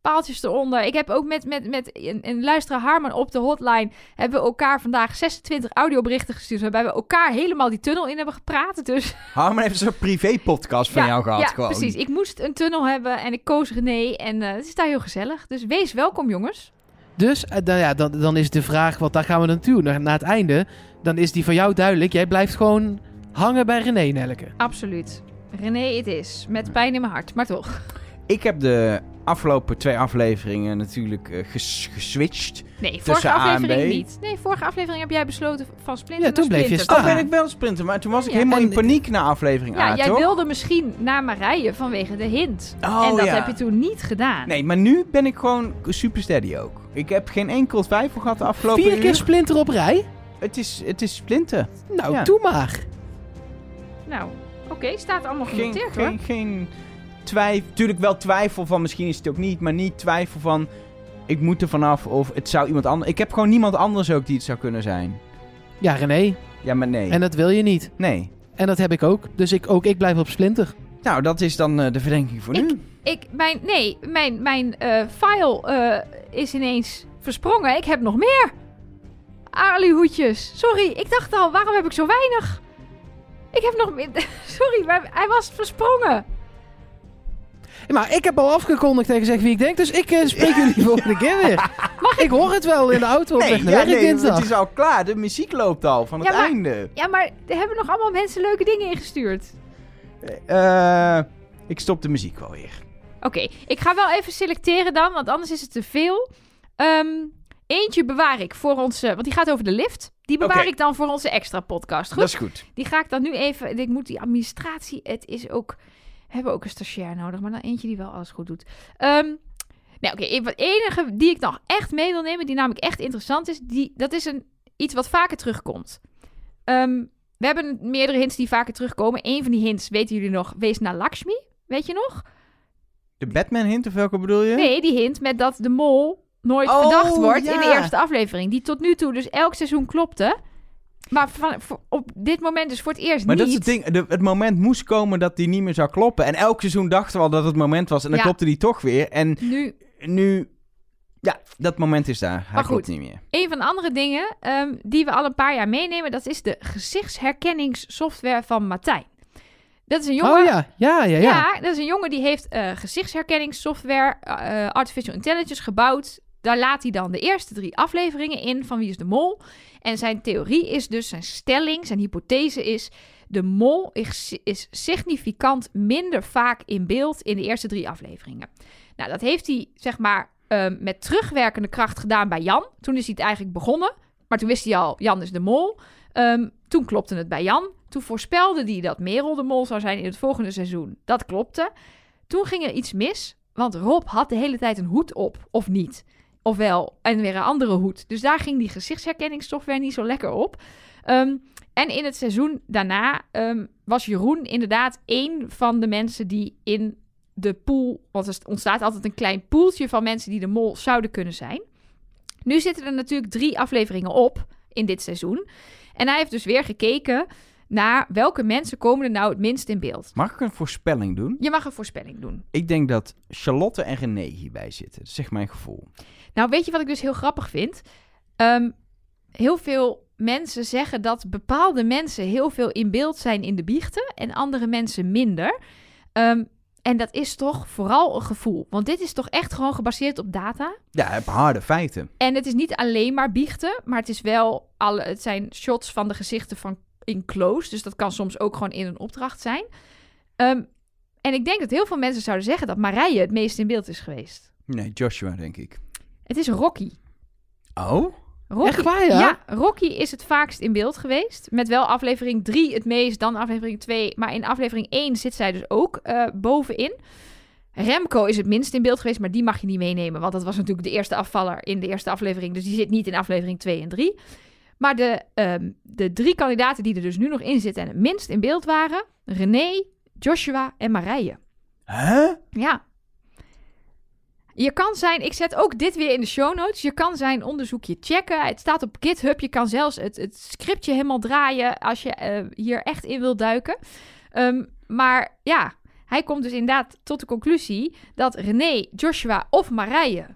Paaltjes eronder. Ik heb ook met, met, met een, een luisteraar Harman op de hotline. Hebben we elkaar vandaag 26 audioberichten gestuurd. Waarbij we elkaar helemaal die tunnel in hebben gepraat. Dus Harman heeft zo'n privé-podcast van ja, jou gehad ja, gewoon. precies. Ik moest een tunnel hebben en ik koos René. En eh, het is daar heel gezellig. Dus wees welkom, jongens. Dus eh, dan, ja, dan, dan is de vraag, want daar gaan we naartoe, naar, naar het einde. Dan is die van jou duidelijk. Jij blijft gewoon hangen bij René Nelke. Absoluut. René, het is. Met pijn in mijn hart, maar toch. Ik heb de afgelopen twee afleveringen natuurlijk eh, ges- geswitcht. Nee, vorige aflevering niet. Nee, vorige aflevering heb jij besloten van Splinter Ja, toen naar bleef je Splinter staan. Oh, gaan. ben ik wel sprinten, maar toen was ik helemaal en- in paniek na aflevering Ja, A, jij toch? wilde misschien naar Marije vanwege de hint. Oh, en dat ja. heb je toen niet gedaan. Nee, maar nu ben ik gewoon super steady ook. Ik heb geen enkel twijfel gehad de afgelopen Vier keer splinter op rij? Het is, het is splinten. Nou, Ja. doe maar. Nou, oké, staat allemaal Geen, genoteerd hoor. geen, geen twijfel. Tuurlijk wel twijfel van misschien is het ook niet, maar niet twijfel van ik moet er vanaf of het zou iemand anders. Ik heb gewoon niemand anders ook die het zou kunnen zijn. Ja, René. Ja, maar nee. En dat wil je niet. Nee. En dat heb ik ook. Dus ik, ook ik blijf op Splinter. Nou, dat is dan eh, de verdenking voor nu. Ik, mijn, nee, mijn, mijn eh, file eh, is ineens versprongen. Ik heb nog meer. Alihoedjes. Sorry, ik dacht al, waarom heb ik zo weinig? Ik heb nog meer. Sorry, maar hij was versprongen. Maar ik heb al afgekondigd en gezegd wie ik denk. Dus ik eh, spreek jullie volgende keer weer. ik hoor het wel in de auto op weg naar ja, werk dinsdag. het is al klaar. De muziek loopt al van het maar- einde. Ja, maar er hebben nog allemaal mensen leuke dingen ingestuurd. Eh, ik stop de muziek wel weer. Oké, ik ga wel even selecteren dan, want anders is het te veel. Ehm, eentje bewaar ik voor onze, want die gaat over de lift. Die bewaar ik dan voor onze extra podcast. Goed? Dat is goed. Die ga ik dan nu even. Ik moet die administratie. Het is ook. We hebben ook een stagiair nodig, maar dan eentje die wel alles goed doet. Ehm nou, oké. Het enige die ik nog echt mee wil nemen, die namelijk echt interessant is, die, dat is een, iets wat vaker terugkomt. Ehm, we hebben meerdere hints die vaker terugkomen. Eén van die hints, weten jullie nog, wees naar Lakshmi. Weet je nog? De Batman hint of welke bedoel je? Nee, die hint met dat de mol nooit Oh, verdacht wordt ja. in de eerste aflevering. Die tot nu toe dus elk seizoen klopte. Maar van, voor- op dit moment dus voor het eerst Maar niet. dat is het ding. De, het moment moest komen dat die niet meer zou kloppen. En elk seizoen dachten we al dat het moment was. En dan Ja. klopte die toch weer. En Nu, nu... Ja, dat moment is daar. Hij Maar goed. niet meer. een van de andere dingen ehm, die we al een paar jaar meenemen, dat is de gezichtsherkenningssoftware van Martijn. Dat is een jongen. Oh ja, ja, ja, ja. Ja, dat is een jongen die heeft eh, gezichtsherkenningssoftware, eh, artificial intelligence gebouwd. Daar laat hij dan de eerste drie afleveringen in van Wie is de Mol. En zijn theorie is dus, zijn stelling, zijn hypothese is... de mol is, is significant minder vaak in beeld in de eerste drie afleveringen. Nou, dat heeft hij, zeg maar, met terugwerkende kracht gedaan bij Jan. Toen is hij het eigenlijk begonnen. Maar toen wist hij al, Jan is de mol. Ehm, toen klopte het bij Jan. Toen voorspelde hij dat Merel de mol zou zijn in het volgende seizoen. Dat klopte. Toen ging er iets mis, want Rob had de hele tijd een hoed op, of niet. Ofwel, en weer een andere hoed. Dus daar ging die gezichtsherkenningssoftware niet zo lekker op. Ehm, en in het seizoen daarna ehm, was Jeroen inderdaad één van de mensen die in de pool... Want er ontstaat altijd een klein poeltje van mensen die de mol zouden kunnen zijn. Nu zitten er natuurlijk drie afleveringen op in dit seizoen. En hij heeft dus weer gekeken naar welke mensen komen er nou het minst in beeld. Mag ik een voorspelling doen? Je mag een voorspelling doen. Ik denk dat Charlotte en René hierbij zitten. Dat is echt mijn gevoel. Nou, weet je wat ik dus heel grappig vind? Ehm, heel veel mensen zeggen dat bepaalde mensen heel veel in beeld zijn in de biechten en andere mensen minder. Ehm, en dat is toch vooral een gevoel. Want dit is toch echt gewoon gebaseerd op data. Ja, heb harde feiten. En het is niet alleen maar biechten, maar het is wel alle, het zijn shots van de gezichten van in close. Dus dat kan soms ook gewoon in een opdracht zijn. Ehm, en ik denk dat heel veel mensen zouden zeggen dat Marije het meest in beeld is geweest. Nee, Joshua, denk ik. Het is Rocky. Oh? Rocky Echt waar, ja? Rocky is het vaakst in beeld geweest. Met wel aflevering 3 het meest, dan aflevering 2. Maar in aflevering 1 zit zij dus ook eh, bovenin. Remco is het minst in beeld geweest, maar die mag je niet meenemen. Want dat was natuurlijk de eerste afvaller in de eerste aflevering. Dus die zit niet in aflevering 2 en 3. Maar de, ehm, de drie kandidaten die er dus nu nog in zitten en het minst in beeld waren... René, Joshua en Marije. Huh? Ja. Je kan zijn, ik zet ook dit weer in de show notes. Je kan zijn onderzoekje checken. Het staat op GitHub. Je kan zelfs het, het scriptje helemaal draaien als je eh, hier echt in wilt duiken. Ehm, maar ja, hij komt dus inderdaad tot de conclusie dat René, Joshua of Marije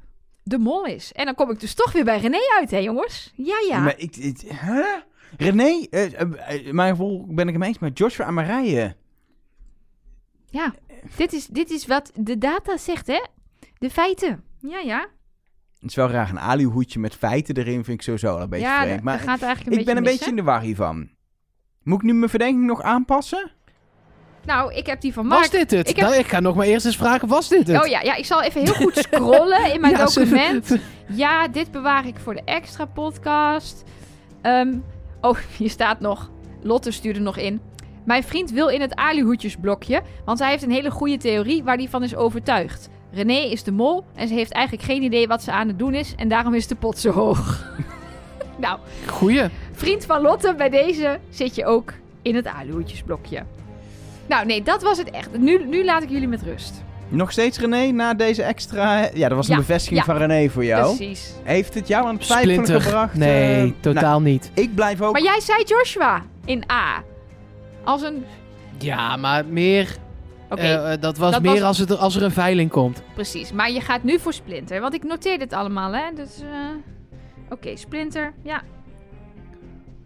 de mol is. En dan kom ik dus toch weer bij René uit, hè jongens? Ja, ja. Maar ik, ik- huh? René, eh, eh, mijn gevoel ben ik het eens met Joshua en Marije. Ja, dit is, dit is wat de data zegt, hè? De feiten. Ja, ja. Het is wel raar, een alihoedje met feiten erin vind ik sowieso al een beetje ja, vreemd. dat Maar gaat eigenlijk een ik ben een beetje in de war hiervan. Moet ik nu mijn verdenking nog aanpassen? Nou, ik heb die van Was Mark. dit het? ik heb- Nou, ik ga nog maar eerst eens vragen, was dit het? Oh ja, ja, ik zal even heel goed scrollen in mijn Ja, document. Ja, dit bewaar ik voor de extra podcast. Ehm, oh, hier staat nog. Lotte stuurde nog in. Mijn vriend wil in het alihoedjesblokje, want hij heeft een hele goede theorie waar hij van is overtuigd. René is de mol en ze heeft eigenlijk geen idee wat ze aan het doen is en daarom is de pot zo hoog. nou, Goeie. vriend van Lotte, bij deze zit je ook in het alihoedjesblokje. Nou nee, dat was het echt. Nu, nu laat ik jullie met rust. Nog steeds René, na deze extra... Ja, dat was een Ja, bevestiging ja. van René voor jou. Precies. Heeft het jou aan het twijfelen Splinter. gebracht? Nee, Eh, nou, totaal niet. ik blijf ook... Maar jij zei Joshua in A. Als een... Ja, maar meer... Eh, eh, dat was Dat meer was- Als, het, als er een veiling komt. precies. Maar je gaat nu voor Splinter. Want ik noteer dit allemaal, hè. Dus... eh, Oké, Splinter. Ja.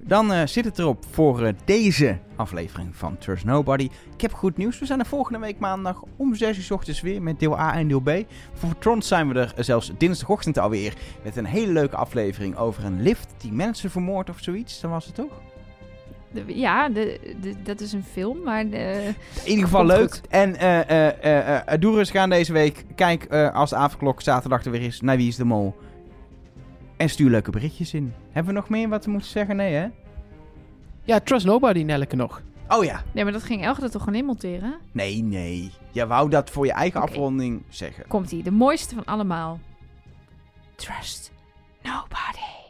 Dan eh, zit het erop voor deze aflevering van Trust Nobody. Ik heb goed nieuws. We zijn er volgende week maandag om 6 uur 's ochtends weer met deel A en deel B. Voor Tron zijn we er zelfs dinsdagochtend alweer met een hele leuke aflevering over een lift die mensen vermoordt of zoiets. Dan was het toch? Ja, de, de- dat is een film, maar... De, In ieder geval leuk. goed. En eh eh eh eh, doe eens gaan deze week. Kijk eh, als de avondklok zaterdag er weer is naar Wie is de Mol. En stuur leuke berichtjes in. Hebben we nog meer wat we moeten zeggen? Nee hè? Ja, Trust Nobody, Nelleke nog. Oh ja. nee, maar dat ging Elger er toch gewoon in monteren? Nee, nee. Je wou dat voor je eigen afronding zeggen. Komt-ie. De mooiste van allemaal. Trust nobody.